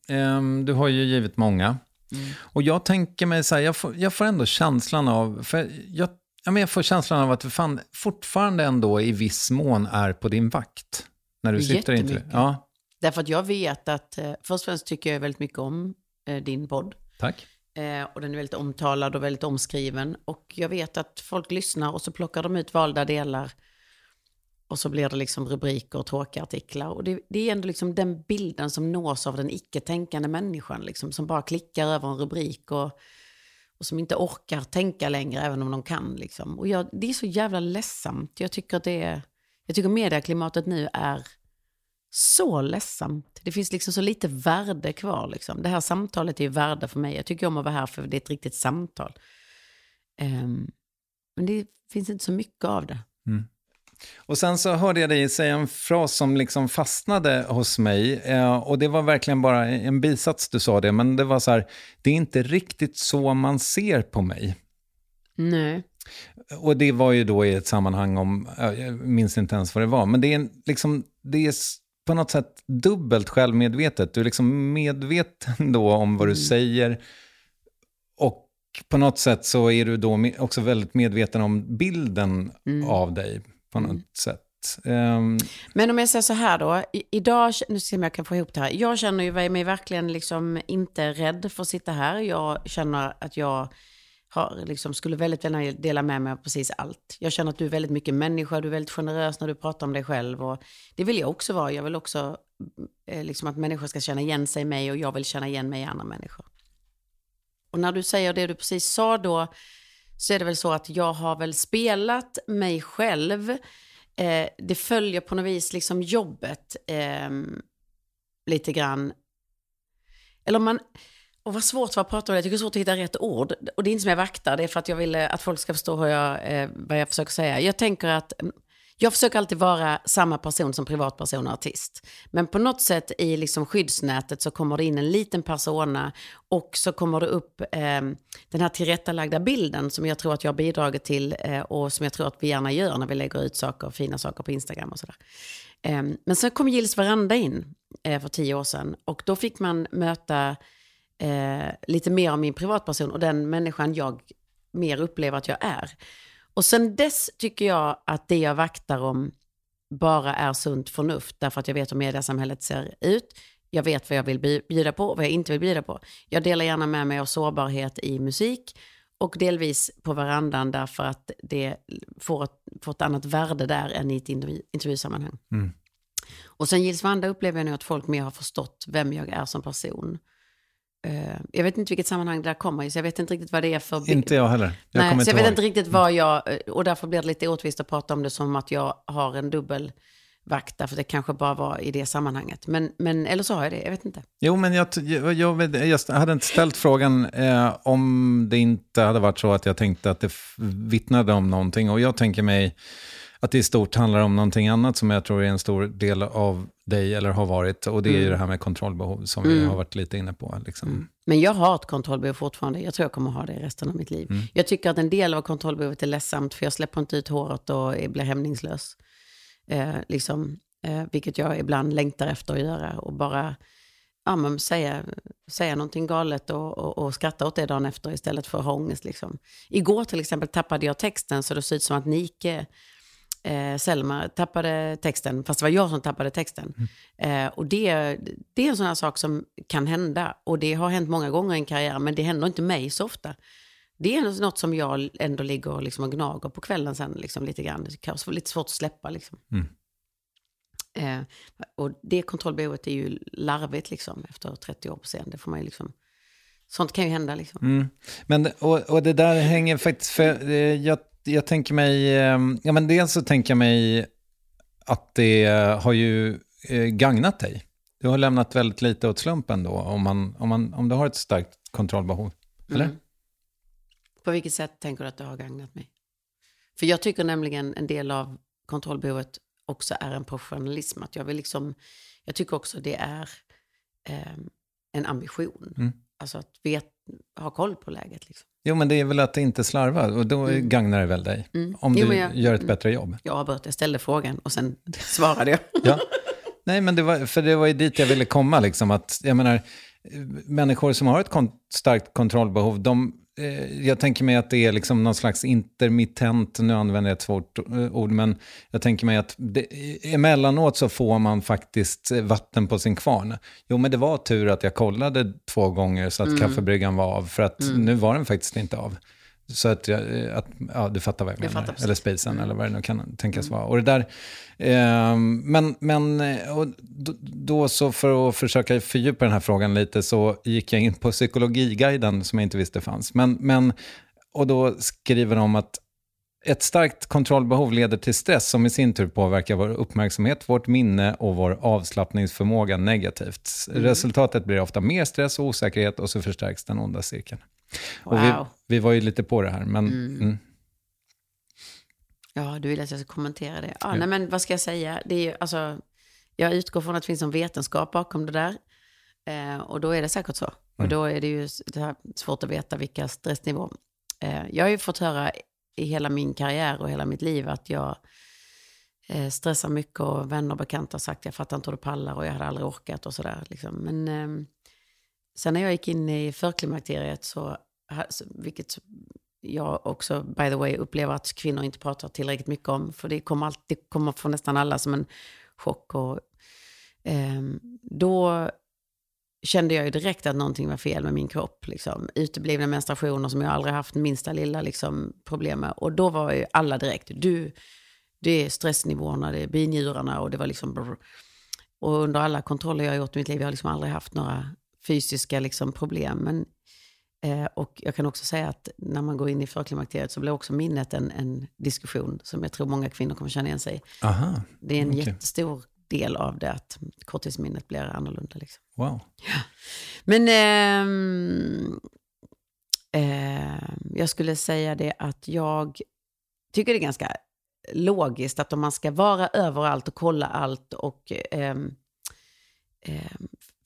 mm. du har ju givit många. Mm. Och jag tänker mig så här, jag får, jag får ändå känslan av, för jag Ja, men jag får känslan av att du fan fortfarande ändå i viss mån är på din vakt. När du sitter inte. Ja. Därför att jag vet att, eh, först och främst tycker jag väldigt mycket om eh, din podd. Tack. Eh, och den är väldigt omtalad och väldigt omskriven. Och jag vet att folk lyssnar och så plockar de ut valda delar. Och så blir det liksom rubriker och tråkiga artiklar. Och det, det är ändå liksom den bilden som nås av den icke-tänkande människan. Liksom, som bara klickar över en rubrik och och som inte orkar tänka längre, även om de kan. Liksom. Och jag, det är så jävla ledsamt. Jag tycker, att det är, jag tycker medieklimatet nu är så ledsamt. Det finns liksom så lite värde kvar. Liksom. Det här samtalet är värde för mig. Jag tycker om att vara här för det är ett riktigt samtal. Um, men det finns inte så mycket av det. Mm. Och sen så hörde jag dig säga en fras som liksom fastnade hos mig. Eh, och det var verkligen bara en bisats du sa det, men det var så här, det är inte riktigt så man ser på mig. Nej. Och det var ju då i ett sammanhang om, jag minns inte ens vad det var, men det är liksom, det är på något sätt dubbelt självmedvetet. Du är liksom medveten då om vad du mm. säger och på något sätt så är du då också väldigt medveten om bilden mm. av dig på något mm. sätt. Um... Men om jag säger så här då, I, idag, nu ser jag om jag kan få ihop det här. Jag känner ju mig verkligen liksom inte rädd för att sitta här. Jag känner att jag har, liksom, skulle väldigt gärna dela med mig av precis allt. Jag känner att du är väldigt mycket människa, du är väldigt generös när du pratar om dig själv. Och det vill jag också vara. Jag vill också eh, liksom att människor ska känna igen sig i mig och jag vill känna igen mig i andra människor. Och när du säger det du precis sa då, så är det väl så att jag har väl spelat mig själv. Eh, det följer på något vis liksom jobbet eh, lite grann. Eller man... Och vad svårt att prata om det. Jag tycker det är svårt att hitta rätt ord. Och det är inte som jag vaktar, det är för att jag vill eh, att folk ska förstå hur jag, eh, vad jag försöker säga. Jag tänker att mm, jag försöker alltid vara samma person som privatperson och artist. Men på något sätt i liksom skyddsnätet så kommer det in en liten persona och så kommer det upp eh, den här tillrättalagda bilden som jag tror att jag har bidragit till eh, och som jag tror att vi gärna gör när vi lägger ut saker, fina saker på Instagram och sådär. Eh, men sen kom Gills Veranda in eh, för tio år sedan och då fick man möta eh, lite mer av min privatperson och den människan jag mer upplever att jag är. Och sen dess tycker jag att det jag vaktar om bara är sunt förnuft, därför att jag vet hur mediasamhället ser ut. Jag vet vad jag vill bjuda på och vad jag inte vill bjuda på. Jag delar gärna med mig av sårbarhet i musik och delvis på verandan därför att det får ett, får ett annat värde där än i ett intervju, intervjusammanhang. Mm. Och sen Gills Vanda upplever jag nu att folk mer har förstått vem jag är som person. Eh, jag vet inte vilket sammanhang det där kommer i, så jag vet inte riktigt vad det är för... Inte jag heller. Jag Nej, så jag inte vet ihåg. inte riktigt vad jag... eh, Och därför blir det lite orättvist att prata om det som att jag har en dubbel vakt, därför det kanske bara var i det sammanhanget. Men, men eller så har jag det, jag vet inte. Jo, men jag, jag, jag, jag hade inte ställt frågan eh, om det inte hade varit så att jag tänkte att det vittnade om någonting. Och jag tänker mig att det i stort handlar om någonting annat som jag tror är en stor del av dig, eller har varit. Och det är ju det här med kontrollbehov som vi har varit lite inne på. Liksom. Men jag har ett kontrollbehov fortfarande. Jag tror jag kommer ha det resten av mitt liv. Mm. Jag tycker att en del av kontrollbehovet är ledsamt, för jag släpper inte ut håret och blir hämningslös. Eh, liksom, eh, vilket jag ibland längtar efter att göra. Och bara ja, men säga, säga någonting galet och, och, och skratta åt det dagen efter istället för att ha ångest. Liksom. Igår till exempel tappade jag texten så det såg ut som att Nike eh, Selma tappade texten, fast det var jag som tappade texten. Eh, och det, det är en sån här sak som kan hända. Och det har hänt många gånger i en karriär, men det händer inte mig så ofta. Det är något som jag ändå ligger och, liksom och gnager på kvällen sen, liksom, lite grann. Det kan vara lite svårt att släppa. Liksom. Eh, och det kontrollbehovet är ju larvigt liksom, efter 30 år på scen. Det får man ju liksom, sånt kan ju hända. Liksom. Mm. Men, och, och det där hänger faktiskt, för eh, jag, jag tänker mig, eh, ja men dels så tänker jag mig att det har ju eh, gagnat dig. Du har lämnat väldigt lite åt slumpen då, om, man, om, man, om du har ett starkt kontrollbehov. Eller? Mm. På vilket sätt tänker du att det har gagnat mig? För jag tycker nämligen en del av kontrollbehovet också är en professionalism. Att jag, vill liksom, jag tycker också det är eh, en ambition. Mm. Alltså att vet, ha koll på läget. Liksom. Jo, men det är väl att inte slarva, och då Mm. gagnar det väl dig. Mm. Om Jo, du jag- gör ett mm. bättre jobb. Jag avbröt, jag ställde frågan och sen svarade jag. Ja. Nej, men det var, för det var ju dit jag ville komma. Liksom, att, jag menar, eh, människor som har ett kon- starkt kontrollbehov, de, jag tänker mig att det är liksom någon slags intermittent, nu använder jag ett svårt eh, ord, men jag tänker mig att det, emellanåt så får man faktiskt eh, vatten på sin kvarn. Jo, men det var tur att jag kollade två gånger så att Mm. kaffebryggan var av, för att nu var den faktiskt inte av. Så att, jag, eh, att ja, du fattar vad jag Jag menar. fattar. Eller spacen eller vad det nu kan tänkas vara. Och det där, ehm, men men eh, och då, då så för att försöka fördjupa den här frågan lite så gick jag in på psykologiguiden som jag inte visste fanns. Men, men, och då skriver de att ett starkt kontrollbehov leder till stress som i sin tur påverkar vår uppmärksamhet, vårt minne och vår avslappningsförmåga negativt. Resultatet blir ofta mer stress och osäkerhet och så förstärks den onda cirkeln. Och vi, Wow. vi var ju lite på det här, men mm. Ja, du vill att jag ska kommentera det. Ja, nej, men vad ska jag säga? Det är ju, alltså, jag utgår från att det finns en vetenskap bakom det där. Eh, och då är det säkert så. Och då är det ju det svårt att veta vilka stressnivåer. Eh, jag har ju fått höra i hela min karriär och hela mitt liv att jag eh, stressar mycket och vänner och bekanta har sagt jag fattar inte hur du pallar och jag hade aldrig orkat och sådär. Liksom. Men eh, sen när jag gick in i förklimakteriet så, vilket jag också, by the way, upplever att kvinnor inte pratar tillräckligt mycket om. För det kommer, alltid, det kommer från nästan alla som en chock. Och, eh, då kände jag ju direkt att någonting var fel med min kropp. Liksom. Uteblivna menstruationer som jag aldrig haft minsta lilla liksom, problem med. Och då var ju alla direkt, du, det är stressnivåerna, det är binjurarna och det var liksom... Brr. Och under alla kontroller jag har gjort i mitt liv, jag har liksom aldrig haft några fysiska liksom, problem. Men Eh, och jag kan också säga att när man går in i förklimakteriet så blir också minnet en, en diskussion som jag tror många kvinnor kommer känna igen sig i. aha, Det är en Okej. jättestor del av det att korttidsminnet blir annorlunda. Liksom. wow. Men ehm, ehm, jag skulle säga det att jag tycker det är ganska logiskt att om man ska vara överallt och kolla allt och ehm,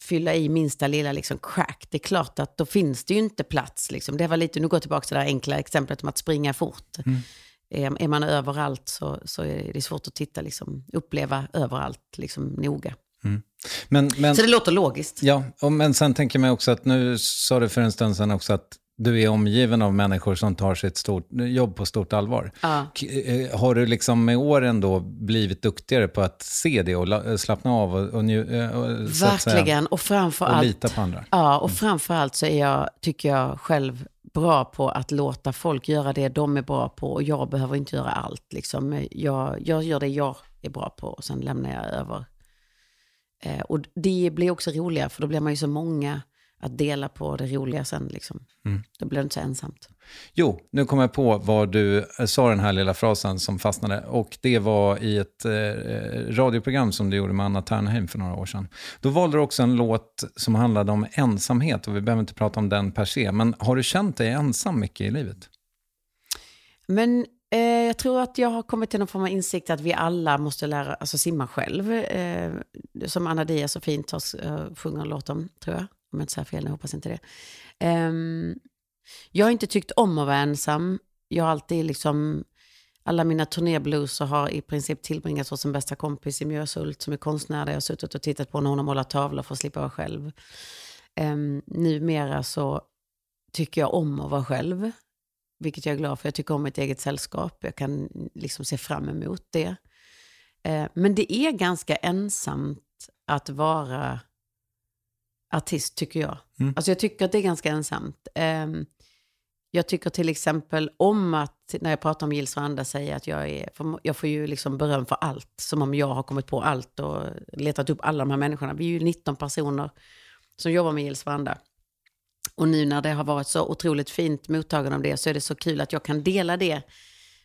fylla i minsta lilla liksom crack, det är klart att då finns det ju inte plats. Liksom. Det var lite, nu går jag tillbaka till det här enkla exemplet om att springa fort. Är, är man överallt så, så är det svårt att titta, liksom, uppleva överallt liksom, noga. Men, men, Så det låter logiskt. ja, och, men sen tänker mig också att nu sa du för en stund sedan också att du är omgiven av människor som tar sitt stort, jobb på stort allvar. Ja. Eh, Har du liksom med åren då blivit duktigare på att se det och la- slappna av och, och, nju- eh, och, Verkligen, och framför och allt... lita på andra? Ja, och framför allt så är jag, tycker jag själv bra på att låta folk göra det de är bra på och jag behöver inte göra allt. Liksom. Jag, jag gör det jag är bra på och sen lämnar jag över. Eh, och det blir också roligare för då blir man ju så många att dela på det roliga sen. Liksom. Då blir det inte så ensamt. Jo, nu kom jag på vad du eh, sa den här lilla frasen som fastnade. Och det var i ett eh, radioprogram som du gjorde med Anna Ternheim för några år sedan. Då valde du också en låt som handlade om ensamhet och vi behöver inte prata om den per se. Men har du känt dig ensam mycket i livet? Men eh, jag tror att jag har kommit till någon form av insikt att vi alla måste lära, alltså simma själv. Eh, som Anna Diaz så fint har, uh, sjunger en låt om, tror jag. Om jag inte säger fel, jag hoppas inte det. Um, jag har inte tyckt om att vara ensam. Jag har alltid liksom, alla mina turnébluesar har i princip tillbringats hos en bästa kompis i Mjöshult som är konstnär där jag har suttit och tittat på när hon har målat tavlor för att slippa vara själv. Um, numera så tycker jag om att vara själv. Vilket jag är glad för. Jag tycker om mitt eget sällskap. Jag kan liksom se fram emot det. Uh, men det är ganska ensamt att vara artist, tycker jag. Mm. Alltså jag tycker att det är ganska ensamt. Eh, jag tycker till exempel om att, när jag pratar om Gills och andra, säger att jag är, jag får ju liksom beröm för allt. Som om jag har kommit på allt och letat upp alla de här människorna. Vi är ju 19 personer som jobbar med Gills Varanda. Och nu när det har varit så otroligt fint mottagande av det så är det så kul att jag kan dela det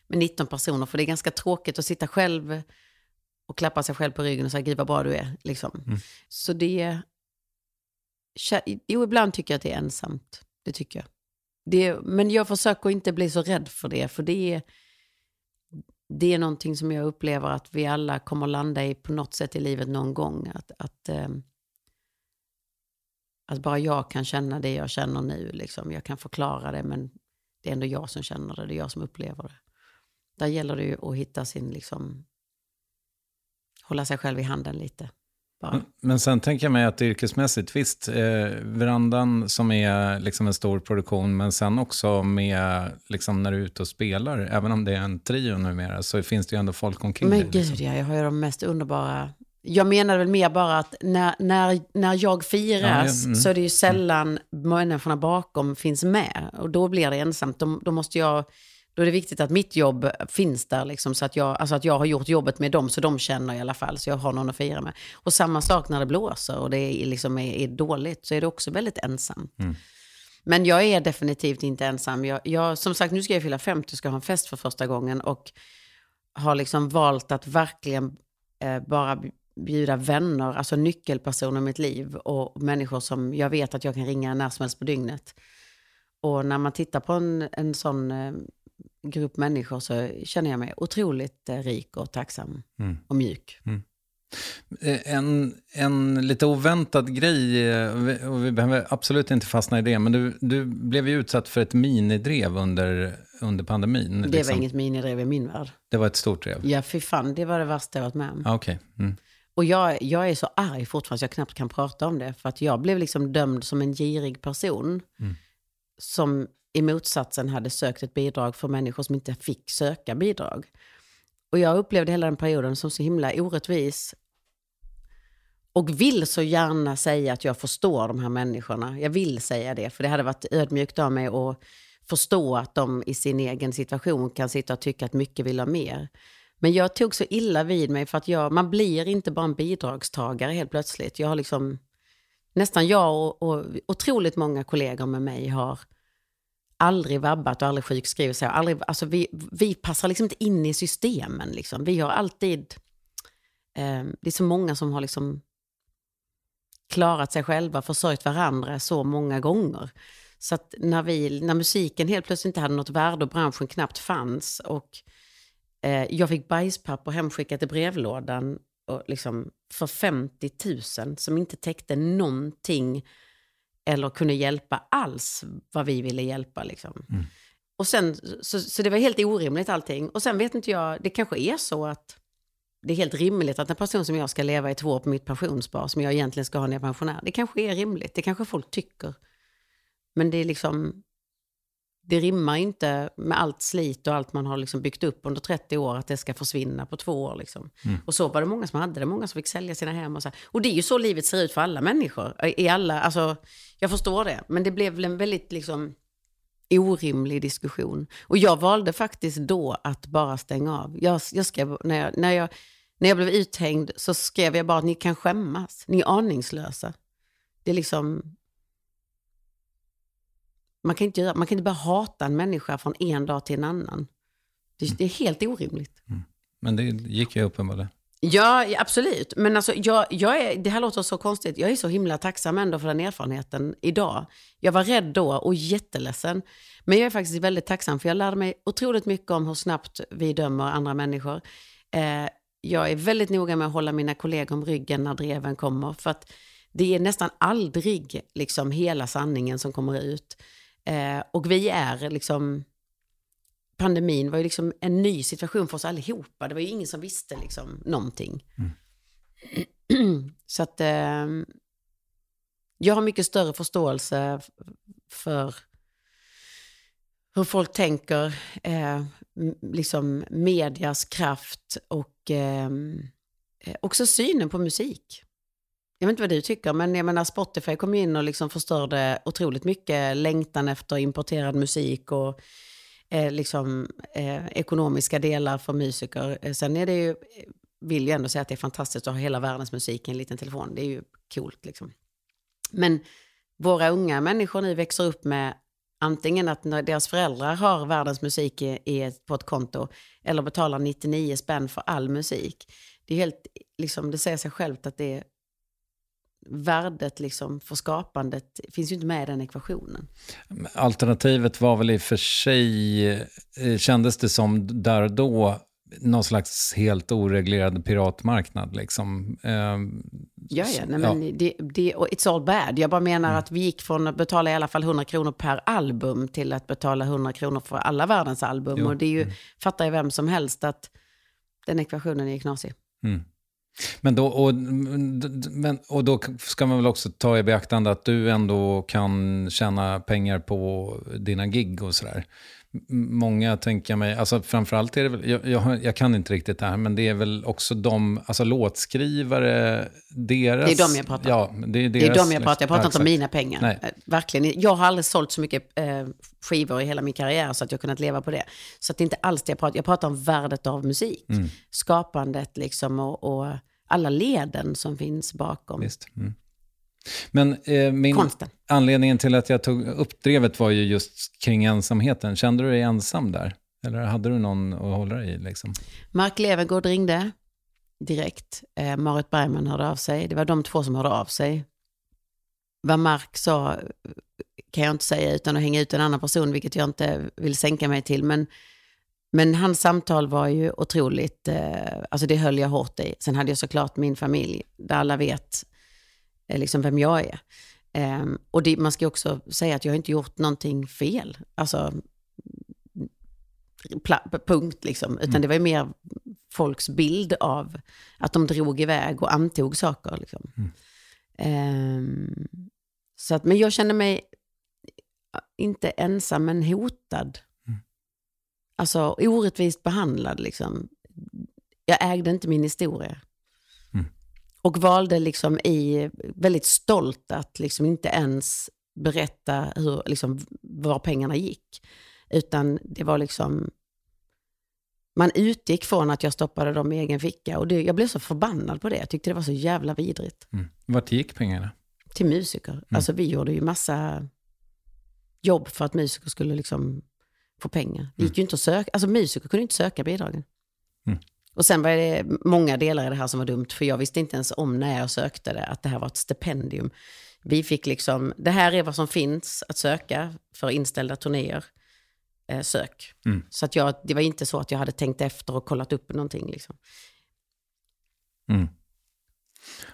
med 19 personer. För det är ganska tråkigt att sitta själv och klappa sig själv på ryggen och säga gud vad bra du är. Liksom. Så det... Jo, ibland tycker jag att det är ensamt. Det tycker jag. Det, men jag försöker inte bli så rädd för det. För det är, det är någonting som jag upplever att vi alla kommer landa i på något sätt i livet någon gång. Att, att, ehm, att bara jag kan känna det jag känner nu. Liksom. Jag kan förklara det, men det är ändå jag som känner det. Det är jag som upplever det. Där gäller det ju att hitta sin, liksom, hålla sig själv i handen lite. Men sen tänker jag mig att yrkesmässigt, visst, eh, verandan som är liksom en stor produktion, men sen också med liksom när du är ute och spelar, även om det är en trio numera, så finns det ju ändå folk omkring Men dig. gud liksom. ja, jag har ju de mest underbara... Jag menar väl mer bara att när, när, när jag firas Ja, mm. så är det ju sällan människorna bakom finns med. Och då blir det ensamt. Då, då måste jag... Då är det viktigt att mitt jobb finns där, liksom, så att jag, alltså att jag har gjort jobbet med dem, så de känner i alla fall, så jag har någon att fira med. Och samma sak när det blåser och det är, liksom är, är dåligt, så är det också väldigt ensamt. Men jag är definitivt inte ensam. Jag, jag, som sagt, nu ska jag fylla 50 och ska ha en fest för första gången. Och har liksom valt att verkligen eh, bara bjuda vänner, alltså nyckelpersoner i mitt liv. Och människor som jag vet att jag kan ringa när som helst på dygnet. Och när man tittar på en, en sån eh, grupp människor så känner jag mig otroligt eh, rik och tacksam och mjuk. Eh, En, en lite oväntad grej, eh, och vi- behöver absolut inte fastna i det, men du, du blev ju utsatt för ett minidrev under, under pandemin. Det liksom. var inget minidrev i min värld. det var ett stort drev? Ja, fy fan, det var det värsta jag varit med om. Ah, Okej. Mm. Och jag, jag är så arg fortfarande så jag knappt kan prata om det. För att jag blev liksom dömd som en girig person. Som i motsatsen hade sökt ett bidrag för människor som inte fick söka bidrag. Och jag upplevde hela den perioden som så himla orättvis. Och vill så gärna säga att jag förstår de här människorna. Jag vill säga det, för det hade varit ödmjukt av mig att förstå att de i sin egen situation kan sitta och tycka att mycket vill ha mer. Men jag tog så illa vid mig för att jag, man blir inte bara en bidragstagare helt plötsligt. Jag har liksom, nästan jag och, och otroligt många kollegor med mig har aldrig vabbat och aldrig sjukskrivit sig. Aldrig, alltså vi, vi passar liksom inte in i systemen. Liksom. Vi har alltid, eh, det är så många som har liksom klarat sig själva, försörjt varandra så många gånger. Så att när, vi, när musiken helt plötsligt inte hade något värde och branschen knappt fanns och eh, jag fick bajspapper hemskickat i brevlådan och liksom för 50 000 som inte täckte någonting eller kunde hjälpa alls vad vi ville hjälpa. Liksom. Och sen, så, så det var helt orimligt allting. Och sen vet inte jag, det kanske är så att det är helt rimligt att en person som jag ska leva i två år på mitt pensionsspar, som jag egentligen ska ha när jag är pensionär, det kanske är rimligt, det kanske folk tycker. Men det är liksom, det rimmar inte med allt slit och allt man har liksom byggt upp under 30 år, att det ska försvinna på två år. Liksom. Mm. Och så var det många som hade det, många som fick sälja sina hem. Och, så och det är ju så livet ser ut för alla människor. I alla, alltså, jag förstår det, men det blev väl en väldigt liksom, orimlig diskussion. Och jag valde faktiskt då att bara stänga av. Jag, jag skrev, när, jag, när, jag, när jag blev uthängd så skrev jag bara att ni kan skämmas, ni är aningslösa. Det är liksom... Man kan, inte göra, man kan inte bara hata en människa från en dag till en annan. Det, det är helt orimligt. Men det gick ju uppenbarligen. Ja, absolut. Men alltså, jag, jag är, det här låter så konstigt. Jag är så himla tacksam ändå för den erfarenheten idag. Jag var rädd då och jätteledsen. Men jag är faktiskt väldigt tacksam för jag lärde mig otroligt mycket om hur snabbt vi dömer andra människor. Eh, jag är väldigt noga med att hålla mina kollegor om ryggen när dreven kommer. För att det är nästan aldrig liksom hela sanningen som kommer ut. Eh, och vi är liksom pandemin var ju liksom en ny situation för oss allihopa. Det var ju ingen som visste liksom någonting. Så att eh, jag har mycket större förståelse för hur folk tänker, eh, liksom medias kraft och eh, eh, också synen på musik. Jag vet inte vad du tycker, men jag menar Spotify kom in och liksom förstörde otroligt mycket längtan efter importerad musik och eh, liksom, eh, ekonomiska delar för musiker. Eh, sen är det ju, eh, vill jag ändå säga att det är fantastiskt att ha hela världens musik i en liten telefon. Det är ju coolt liksom. Men våra unga människor nu växer upp med antingen att deras föräldrar har världens musik i, i på ett konto eller betalar 99 spänn för all musik. Det är helt, liksom, det säger sig självt att det är värdet liksom för skapandet finns ju inte med i den ekvationen. Alternativet var väl i och för sig, eh, kändes det som där och då, någon slags helt oreglerad piratmarknad. Liksom. Eh, Ja, ja, nej, men Det, det, och it's all bad. Jag bara menar Mm. att vi gick från att betala i alla fall 100 kronor per album till att betala 100 kronor för alla världens album. Jo. Och det är ju, fattar ju vem som helst att den ekvationen är knasig. Men då, och, men, och då ska man väl också ta i beaktande att du ändå kan tjäna pengar på dina gig och sådär. Många tänker jag mig, alltså framförallt är det väl, jag, jag, jag kan inte riktigt det här, men det är väl också de, alltså låtskrivare, deras... Det är de jag pratar om. Ja, det är Det deras... är de jag pratar Jag pratar inte om mina pengar. Nej. Eh, Verkligen. Jag har aldrig sålt så mycket eh, skivor i hela min karriär så att jag kunnat leva på det. Så att det är inte alls det jag pratar Jag pratar om värdet av musik. Mm. Skapandet liksom och, och alla leden som finns bakom. Visst. Mm. Men eh, min Konsten. anledningen till att jag tog upp drevet var ju just kring ensamheten. Kände du dig ensam där? Eller hade du någon att hålla dig i? Liksom? Mark Levengood ringde direkt. Eh, Marit Bergman hörde av sig. Det var de två som hörde av sig. Vad Mark sa eh, kan jag inte säga utan att hänga ut en annan person, vilket jag inte vill sänka mig till. Men, men hans samtal var ju otroligt, eh, alltså det höll jag hårt i. Sen hade jag såklart min familj, där alla vet liksom vem jag är. Eh, och det, man ska också säga att jag har inte gjort någonting fel. Alltså, pla- punkt liksom. Utan det var mer folks bild av att de drog iväg och antog saker. Liksom. Ehm, så att, men jag kände mig inte ensam, men hotad. Alltså orättvist behandlad liksom. Jag ägde inte min historia. Och valde liksom i, väldigt stolt att liksom inte ens berätta hur, liksom, var pengarna gick. Utan det var liksom, man utgick från att jag stoppade dem i egen ficka. Och det, jag blev så förbannad på det. Jag tyckte det var så jävla vidrigt. Mm. Vart gick pengarna? Till musiker. Alltså vi gjorde ju massa jobb för att musiker skulle liksom få pengar. Det gick ju inte att söka, alltså musiker kunde inte söka bidragen. Mm. Och sen var det många delar i det här som var dumt, för jag visste inte ens om när jag sökte det, att det här var ett stipendium. Vi fick liksom, det här är vad som finns att söka för inställda turnéer. Eh, sök. Mm. Så att jag, det var inte så att jag hade tänkt efter och kollat upp någonting. Liksom. Mm.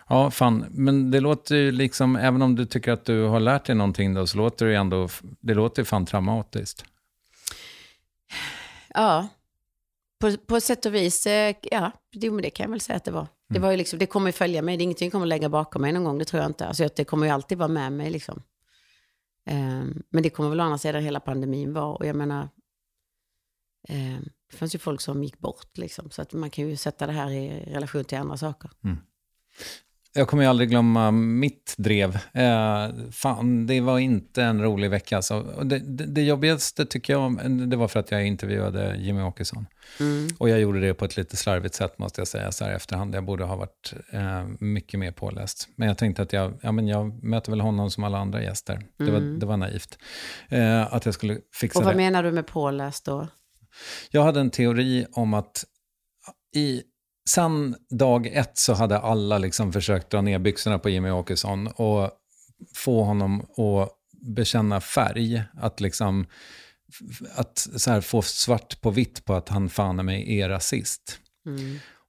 Ja, fan. Men det låter ju liksom, även om du tycker att du har lärt dig någonting då, så låter det ju ändå, det låter fan traumatiskt. Ja, på, på sätt och vis, eh, ja, men det kan jag väl säga att det var. Det, var ju liksom, det kommer följa mig, det är ingenting jag kommer lägga bakom mig någon gång, det tror jag inte. Alltså, det kommer ju alltid vara med mig liksom. Ehm, men det kommer väl å andra sidan hela pandemin vara. Och jag menar, ehm, det fanns ju folk som gick bort liksom. Så att man kan ju sätta det här i relation till andra saker. Jag kommer ju aldrig glömma mitt drev. Eh, fan, det var inte en rolig vecka. Alltså. Det, det, det jobbigaste tycker jag, det var för att jag intervjuade Jimmy Åkesson. Och jag gjorde det på ett lite slarvigt sätt måste jag säga så här efterhand. Jag borde ha varit eh, mycket mer påläst. Men jag tänkte att jag, ja, men jag möter väl honom som alla andra gäster. Det, var, det var naivt. Eh, att jag skulle fixa Och vad det. menar du med påläst då? Jag hade en teori om att i, sen dag ett så hade alla liksom försökt dra ner byxorna på Jimmy Åkesson och få honom att bekänna färg. Att liksom att här, få svart på vitt på att han fan mig är rasist.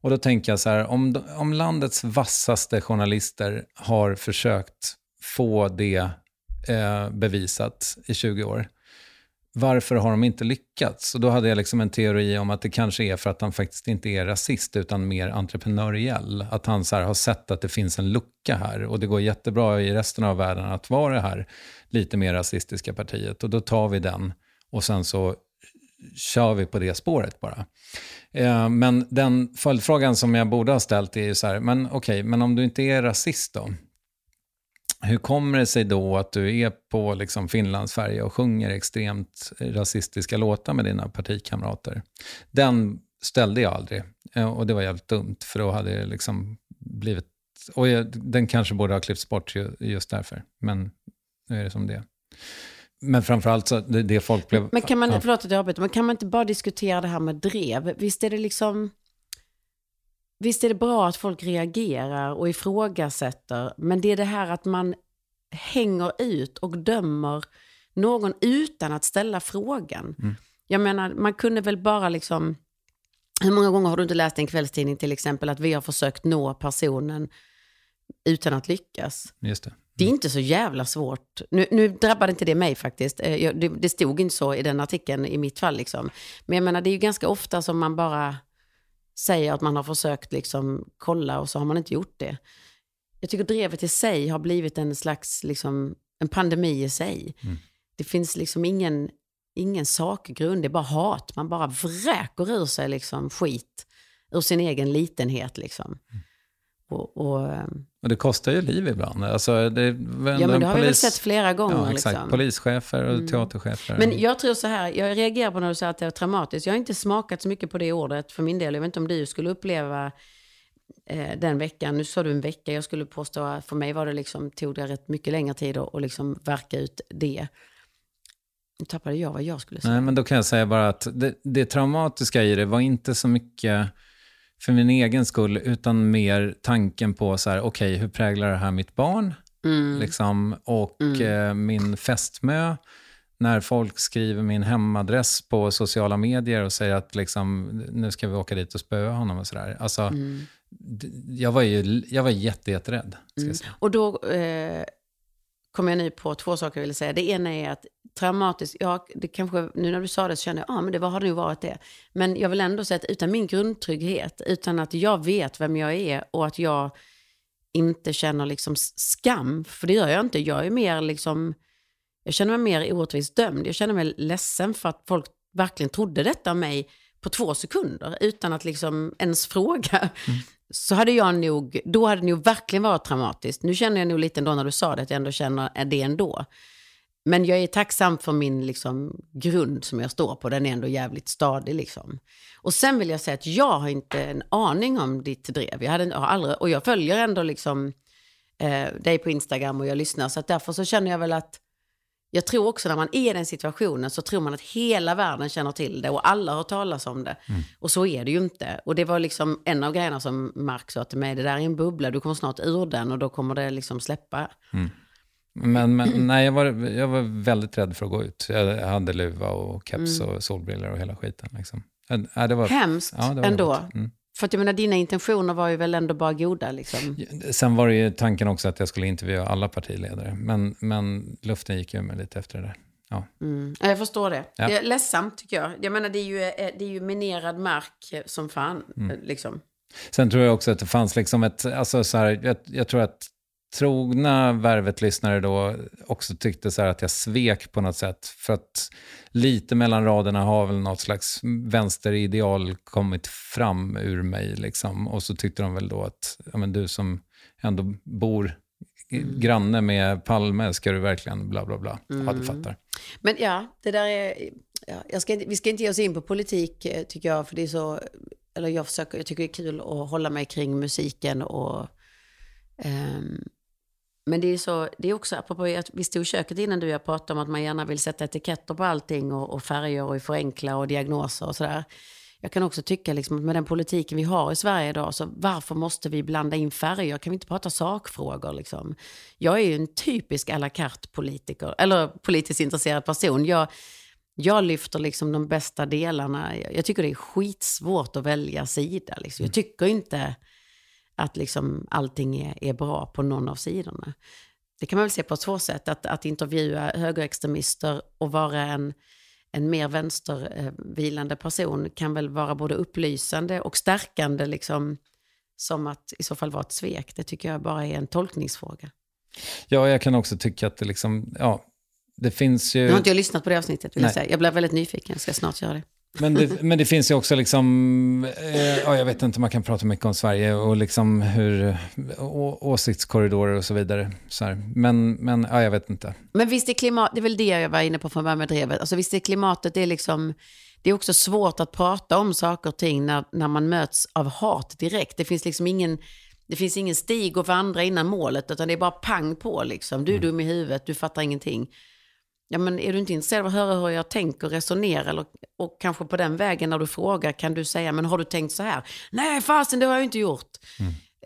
Och då tänker jag så här, om, om landets vassaste journalister har försökt få det eh, bevisat i 20 år, varför har de inte lyckats? Och då hade jag liksom en teori om att det kanske är för att han faktiskt inte är rasist utan mer entreprenöriell. Att han så här har sett att det finns en lucka här och det går jättebra i resten av världen att vara det här lite mer rasistiska partiet. Och då tar vi den och sen så kör vi på det spåret bara. Eh, men den följdfrågan som jag borde ha ställt är ju så här, men okej, men om du inte är rasist då? Hur kommer det sig då att du är på liksom Finlandsfärja och sjunger extremt rasistiska låtar med dina partikamrater? Den ställde jag aldrig eh, och det var jävligt dumt för då hade det liksom blivit... Och jag, den kanske borde ha klippts bort ju- just därför, men nu är det som det. Men framförallt så det, det folk blev... Men kan man, Ja. förlåt att jag avbryter, men kan man inte bara diskutera det här med drev? Visst är det liksom... Visst är det bra att folk reagerar och ifrågasätter, men det är det här att man hänger ut och dömer någon utan att ställa frågan. Jag menar, man kunde väl bara liksom... Hur många gånger har du inte läst i en kvällstidning till exempel att vi har försökt nå personen utan att lyckas? Just det. Det är inte så jävla svårt. Nu, nu drabbade inte det mig faktiskt. Eh, Det, det stod inte så i den artikeln i mitt fall. Liksom. Men jag menar, det är ju ganska ofta som man bara säger att man har försökt liksom kolla och så har man inte gjort det. Jag tycker drevet i sig har blivit en slags liksom, en pandemi i sig. Det finns liksom ingen, ingen sakgrund, det är bara hat. Man bara vräker ur sig liksom skit ur sin egen litenhet. Liksom. Och, och, ehm, Och det kostar ju liv ibland. Alltså, det ja, men en det har vi väl polis- sett flera gånger. Ja, exakt. liksom. Polischefer och teaterchefer. Men jag tror så här, jag reagerar på när du säger att det är traumatiskt. Jag har inte smakat så mycket på det ordet för min del. Jag vet inte om du skulle uppleva eh, den veckan. Nu sa du en vecka, jag skulle påstå att för mig var det liksom, tog det rätt mycket längre tid att att liksom verka ut det. Nu tappade jag vad jag skulle säga. Nej, men då kan jag säga bara att det, det traumatiska i det var inte så mycket för min egen skull, utan mer tanken på så här, okej, hur präglar det här mitt barn? Liksom, och eh, min fästmö. När folk skriver min hemadress på sociala medier och säger att liksom, nu ska vi åka dit och spöa honom och sådär. Alltså, d- jag var ju jag var jätte, jätterädd. Säga. Och då eh, kommer jag nu på två saker jag vill säga. Det ena är att traumatiskt, ja, det kanske, nu när du sa det så kände jag, ja ah, men det var, har nog varit det. Men jag vill ändå säga att utan min grundtrygghet, utan att jag vet vem jag är och att jag inte känner liksom skam, för det gör jag inte. Jag är mer liksom, jag känner mig mer orättvist dömd. Jag känner mig ledsen för att folk verkligen trodde detta om mig på två sekunder utan att liksom ens fråga. Mm. Så hade jag nog, då hade det nog verkligen varit traumatiskt. Nu känner jag nog lite ändå när du sa det, att jag ändå känner det ändå. Men jag är tacksam för min liksom, grund som jag står på, den är ändå jävligt stadig. Liksom. Och sen vill jag säga att jag har inte en aning om ditt drev. Jag, hade, jag har aldrig, och jag följer ändå liksom, eh, dig på Instagram och jag lyssnar. Så att därför så känner jag väl att jag tror också när man är i den situationen så tror man att hela världen känner till det och alla har talas om det. Och så är det ju inte. Och det var liksom en av grejerna som Mark sa till mig, det där är en bubbla, du kommer snart ur den och då kommer det liksom släppa. Men, men nej, jag var, jag var väldigt rädd för att gå ut. Jag hade luva och keps Mm. och solbrillor och hela skiten. Liksom. Ja, det var, Hemskt Ja, det var ändå. Mm. För att jag menar, dina intentioner var ju väl ändå bara goda liksom. Sen var det ju tanken också att jag skulle intervjua alla partiledare. Men, men luften gick ju med lite efter det där. Ja. Mm. Ja, Jag förstår det. Ja. Det är ledsamt tycker jag. Jag menar, det är ju, eh, det är ju minerad mark eh, som fan. Mm. eh, Liksom. Sen tror jag också att det fanns liksom ett, alltså så här, jag, jag tror att trogna Värvet-lyssnare då också tyckte så här att jag svek på något sätt. För att lite mellan raderna har väl något slags vänsterideal kommit fram ur mig. Liksom. Och så tyckte de väl då att ja, men du som ändå bor Mm. granne med Palme, ska du verkligen bla bla bla. Ja, Mm. du fattar. Men ja, det där är... Ja, ska inte, vi ska inte ge oss in på politik, eh, tycker jag, för det är så... Eller jag, försöker, jag tycker det är kul att hålla mig kring musiken och... ehm, men det är så, det är också, apropå att vi stod i köket innan du och jag pratade om att man gärna vill sätta etiketter på allting och, och färger och förenkla och diagnoser och sådär. Jag kan också tycka liksom att med den politiken vi har i Sverige idag, så varför måste vi blanda in färger? Kan vi inte prata sakfrågor liksom? Jag är ju en typisk à la carte politiker, eller politiskt intresserad person. Jag, jag lyfter liksom de bästa delarna. Jag tycker det är skitsvårt att välja sida. Liksom. Jag tycker inte att liksom allting är, är bra på någon av sidorna. Det kan man väl se på två sätt. Att, att intervjua högerextremister och vara en, en mer vänstervilande person kan väl vara både upplysande och stärkande, liksom, som att i så fall vara ett svek. Det tycker jag bara är en tolkningsfråga. Ja, jag kan också tycka att det liksom, ja, det finns ju... Nu har inte jag lyssnat på det avsnittet, vill jag säga. Jag blev väldigt nyfiken, jag ska snart göra det. Men det, men det finns ju också liksom, eh, ja, jag vet inte, man kan prata mycket om Sverige och liksom hur, å, åsiktskorridorer och så vidare. Så här. Men, men ja, jag vet inte. Men visst är klimat, det är väl det jag var inne på från början med drevet. Alltså visst är klimatet, det är liksom, det är också svårt att prata om saker och ting när, när man möts av hat direkt. Det finns liksom ingen, det finns ingen stig att vandra innan målet, utan det är bara pang på liksom. Du är dum i huvudet, du fattar ingenting. Ja, men är du inte intresserad av att höra hur jag tänker och resonerar? Eller, och kanske på den vägen när du frågar kan du säga, men har du tänkt så här? Nej, fasen det har jag inte gjort.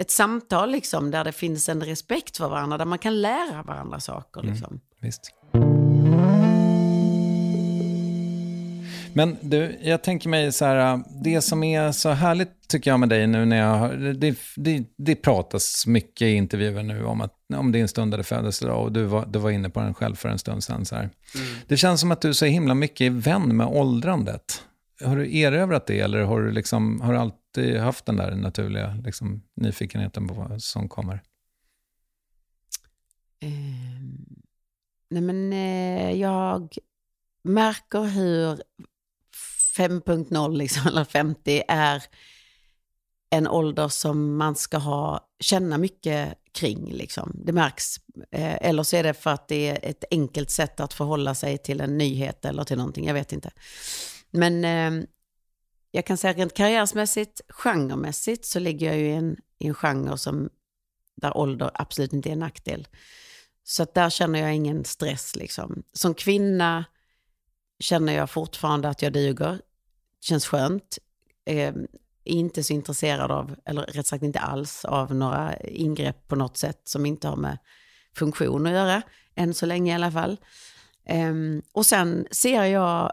Ett samtal liksom, där det finns en respekt för varandra, där man kan lära varandra saker. Liksom. Visst. Men du, jag tänker mig så här, det som är så härligt tycker jag med dig nu när jag har, det, det, det pratas mycket i intervjuer nu om, att, om din stundade födelsedag och du var, du var inne på den själv för en stund sedan. Så här. Det känns som att du så himla mycket är vän med åldrandet. Har du erövrat det eller har du, liksom, har du alltid haft den där naturliga liksom, nyfikenheten på vad som kommer? Ehm, nej men eh, jag märker hur 5.0 liksom, eller 50 är en ålder som man ska ha, känna mycket kring. Liksom. Det märks. Eh, eller så är det för att det är ett enkelt sätt att förhålla sig till en nyhet eller till någonting, jag vet inte. Men eh, jag kan säga rent karriärsmässigt, genremässigt så ligger jag ju i en, i en genre som, där ålder absolut inte är en nackdel. Så att där känner jag ingen stress. Liksom. Som kvinna känner jag fortfarande att jag duger. Känns skönt. Eh, inte så intresserad av, eller rätt sagt inte alls, av några ingrepp på något sätt som inte har med funktion att göra. Än så länge i alla fall. Eh, och sen ser jag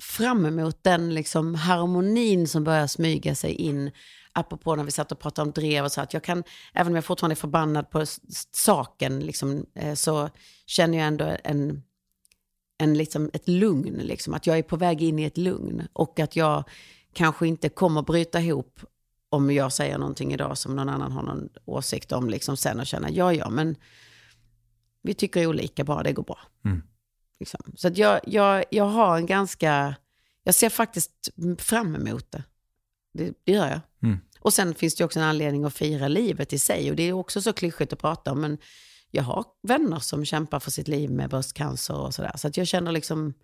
fram emot den liksom harmonin som börjar smyga sig in. Apropå när vi satt och pratade om drev och så att jag kan, även om jag fortfarande är förbannad på saken, liksom, eh, så känner jag ändå en, en liksom, ett lugn. Liksom, att jag är på väg in i ett lugn. Och att jag kanske inte kommer bryta ihop om jag säger någonting idag som någon annan har någon åsikt om liksom, sen och känna, ja ja, men vi tycker olika, bara det går bra. Mm. Liksom. Så att jag, jag, jag har en ganska, jag ser faktiskt fram emot det. Det, det gör jag. Mm. Och sen finns det också en anledning att fira livet i sig. Och det är också så klyschigt att prata om. Men jag har vänner som kämpar för sitt liv med bröstcancer och sådär. Så att jag känner liksom,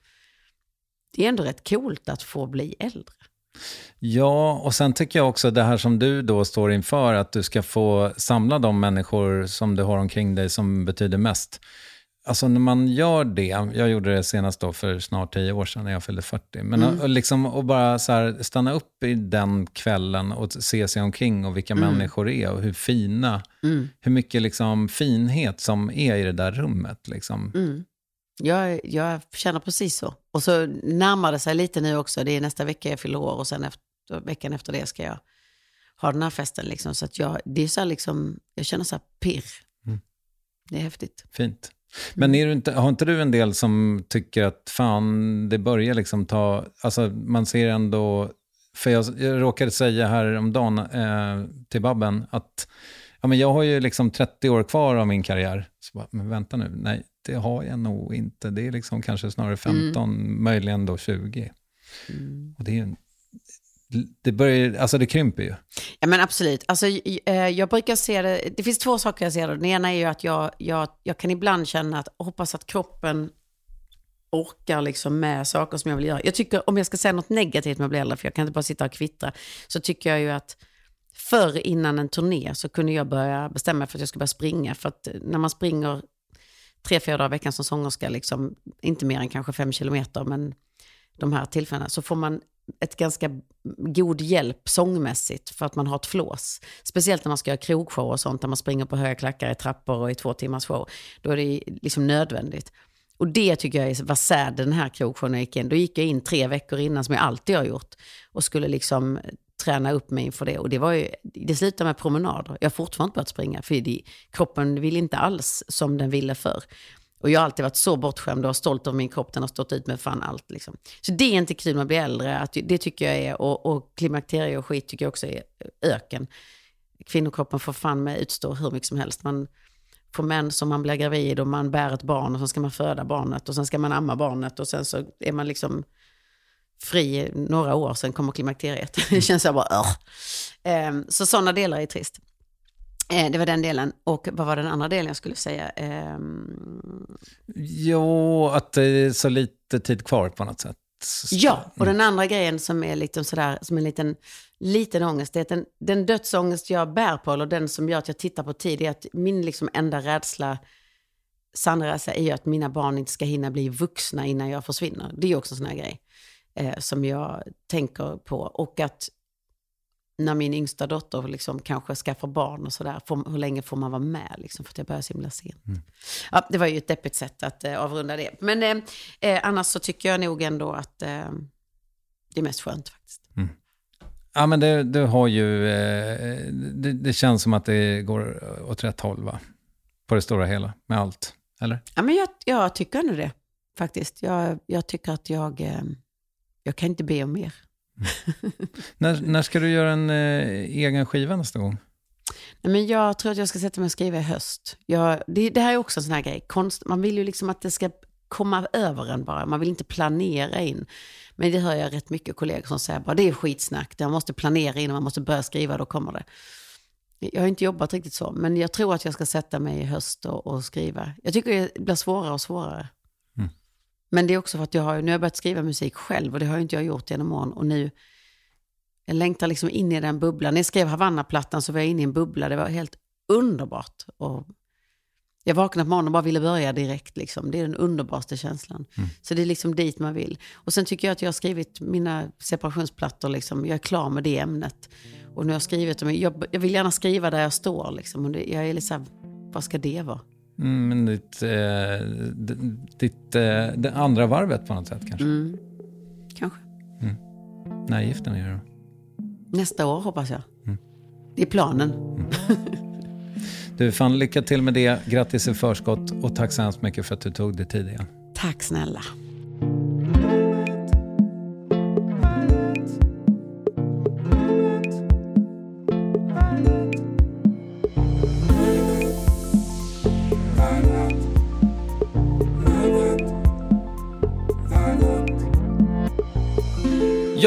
det är ändå rätt coolt att få bli äldre. Ja, och sen tycker jag också det här som du då står inför, att du ska få samla de människor som du har omkring dig som betyder mest. Alltså när man gör det, jag gjorde det senast då för snart tio år sedan när jag fyllde 40, men Mm. att, liksom, och bara så här, stanna upp i den kvällen och se sig omkring och vilka Mm. människor är och hur fina, hur mycket liksom finhet som är i det där rummet. Liksom. Mm. Jag, jag känner precis så. Och så närmar det sig lite nu också. Det är nästa vecka jag fyller år och sen efter, veckan efter det ska jag ha den här festen. Liksom. Så att jag, det är så liksom, jag känner så här pirr. Mm. Det är häftigt. Fint. Men är du inte, har inte du en del som tycker att fan, det börjar liksom ta, alltså man ser ändå, för jag, jag råkade säga här om dagen eh, till Babben att ja, men jag har ju liksom 30 år kvar av min karriär. Så bara, men vänta nu, nej, det har jag nog inte. Det är liksom kanske snarare 15, möjligen då 20. Och det är ju det börjar, alltså det krymper ju. Ja men absolut. Alltså, eh, jag brukar se det, det finns två saker jag ser det. Den ena är ju att jag, jag, jag kan ibland känna att, hoppas att kroppen orkar liksom med saker som jag vill göra. Jag tycker, om jag ska säga något negativt med att bli äldre, för jag kan inte bara sitta och kvittra, så tycker jag ju att förr innan en turné så kunde jag börja bestämma mig för att jag skulle börja springa. För att eh, när man springer tre, fyra dagar i veckan som sångerska, liksom, inte mer än kanske fem kilometer, men de här tillfällena, så får man ett ganska god hjälp sångmässigt för att man har ett flås. Speciellt när man ska göra krogshow och sånt, där man springer på höga klackar i trappor och i två timmars show. Då är det liksom nödvändigt. Och det tycker jag var sad den här krogshowen jag gick in. Då gick jag in tre veckor innan, som jag alltid har gjort, och skulle liksom träna upp mig inför det. Och det, var ju, det slutade med promenader. Jag har fortfarande inte börjat springa, för det, kroppen vill inte alls som den ville förr. Och jag har alltid varit så bortskämd och stolt över min kropp. Den har stått ut med fan allt. Liksom. Så det är inte kul med att bli äldre. Att, det tycker jag är, och, och klimakterie och skit tycker jag också är öken. Kvinnokroppen får fan med utstå hur mycket som helst. Man får män som man blir gravid och man bär ett barn och sen ska man föda barnet och sen ska man amma barnet och sen så är man liksom fri några år, sen kommer klimakteriet. Det känns så bara, "Ugh." Ehm, så sådana delar är trist. Eh, Det var den delen. Och vad var den andra delen jag skulle säga? Ehm, Jo, att det är så lite tid kvar på något sätt. Ja, och den andra grejen som är liksom sådär, som en liten, liten ångest, det är att den, den dödsångest jag bär på, eller den som gör att jag tittar på tid, är att min liksom enda rädsla, sann rädsla, är att mina barn inte ska hinna bli vuxna innan jag försvinner. Det är också en sån här grej eh, som jag tänker på. Och att när min yngsta dotter liksom kanske skaffar barn och sådär, hur länge får man vara med? Liksom, för att jag börjar så himla sent. Ja, det var ju ett deppigt sätt att eh, avrunda det. Men eh, eh, annars så tycker jag nog ändå att eh, det är mest skönt faktiskt. Ja, men det, det har ju... Eh, det, det känns som att det går åt rätt håll, va? På det stora hela, med allt. Eller? Ja, men jag, jag tycker nu det faktiskt. Jag, jag tycker att jag, eh, jag kan inte be om mer. Mm. När, när ska du göra en eh, egen skiva nästa gång? Nej, men jag tror att jag ska sätta mig och skriva i höst. Jag, det, det här är också en sån här grej. Konst, man vill ju liksom att det ska komma över en bara. Man vill inte planera in. Men det hör jag rätt mycket kollegor som säger bara det är skitsnack. Man måste planera in och man måste börja skriva, då kommer det. Jag har inte jobbat riktigt så, men jag tror att jag ska sätta mig i höst och, och skriva. Jag tycker det blir svårare och svårare. Men det är också för att jag har, nu har jag börjat skriva musik själv och det har inte jag gjort genom åren. Och nu, jag längtar liksom in i den bubblan. När jag skrev Havanna-plattan så var jag inne i en bubbla. Det var helt underbart. Och jag vaknade på morgonen och bara ville börja direkt. Liksom. Det är den underbaraste känslan. Så det är liksom dit man vill. Och sen tycker jag att jag har skrivit mina separationsplattor. Liksom. Jag är klar med det ämnet. Och nu har jag skrivit dem. Jag, jag vill gärna skriva där jag står. Liksom. Och det, jag är lite så här, vad ska det vara? Mm, men ditt, eh, ditt eh, det andra varvet på något sätt kanske? Mm. Kanske. När gifter ni er då? Nästa år hoppas jag. Det är planen. Du, fan lycka till med det. Grattis i förskott och tack så hemskt mycket för att du tog dig tid igen. Tack snälla.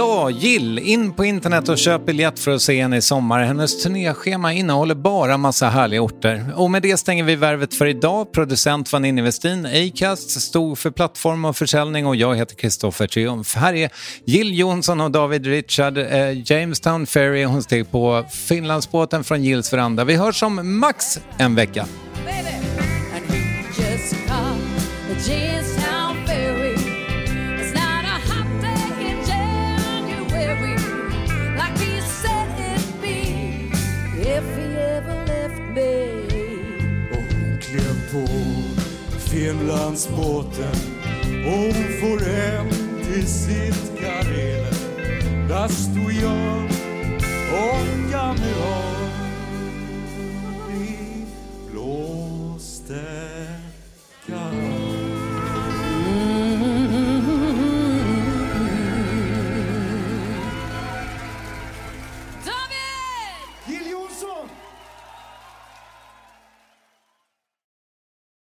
Ja, Jill, in på internet och köp biljett för att se henne i sommar. Hennes turnéschema innehåller bara massa härliga orter. Och med det stänger vi värvet för idag. Producent var Ninni Westin, Acast stod för plattform och försäljning och jag heter Kristoffer Triumf. Här är Jill Johnson och David Richard, eh, Jamestown Ferry. Hon steg på Finlandsbåten från Jills veranda. Vi hörs om max en vecka. baby. Finlandsbåten och hon får hem till sitt Karelen. Där stod jag och kamrat i blåsten.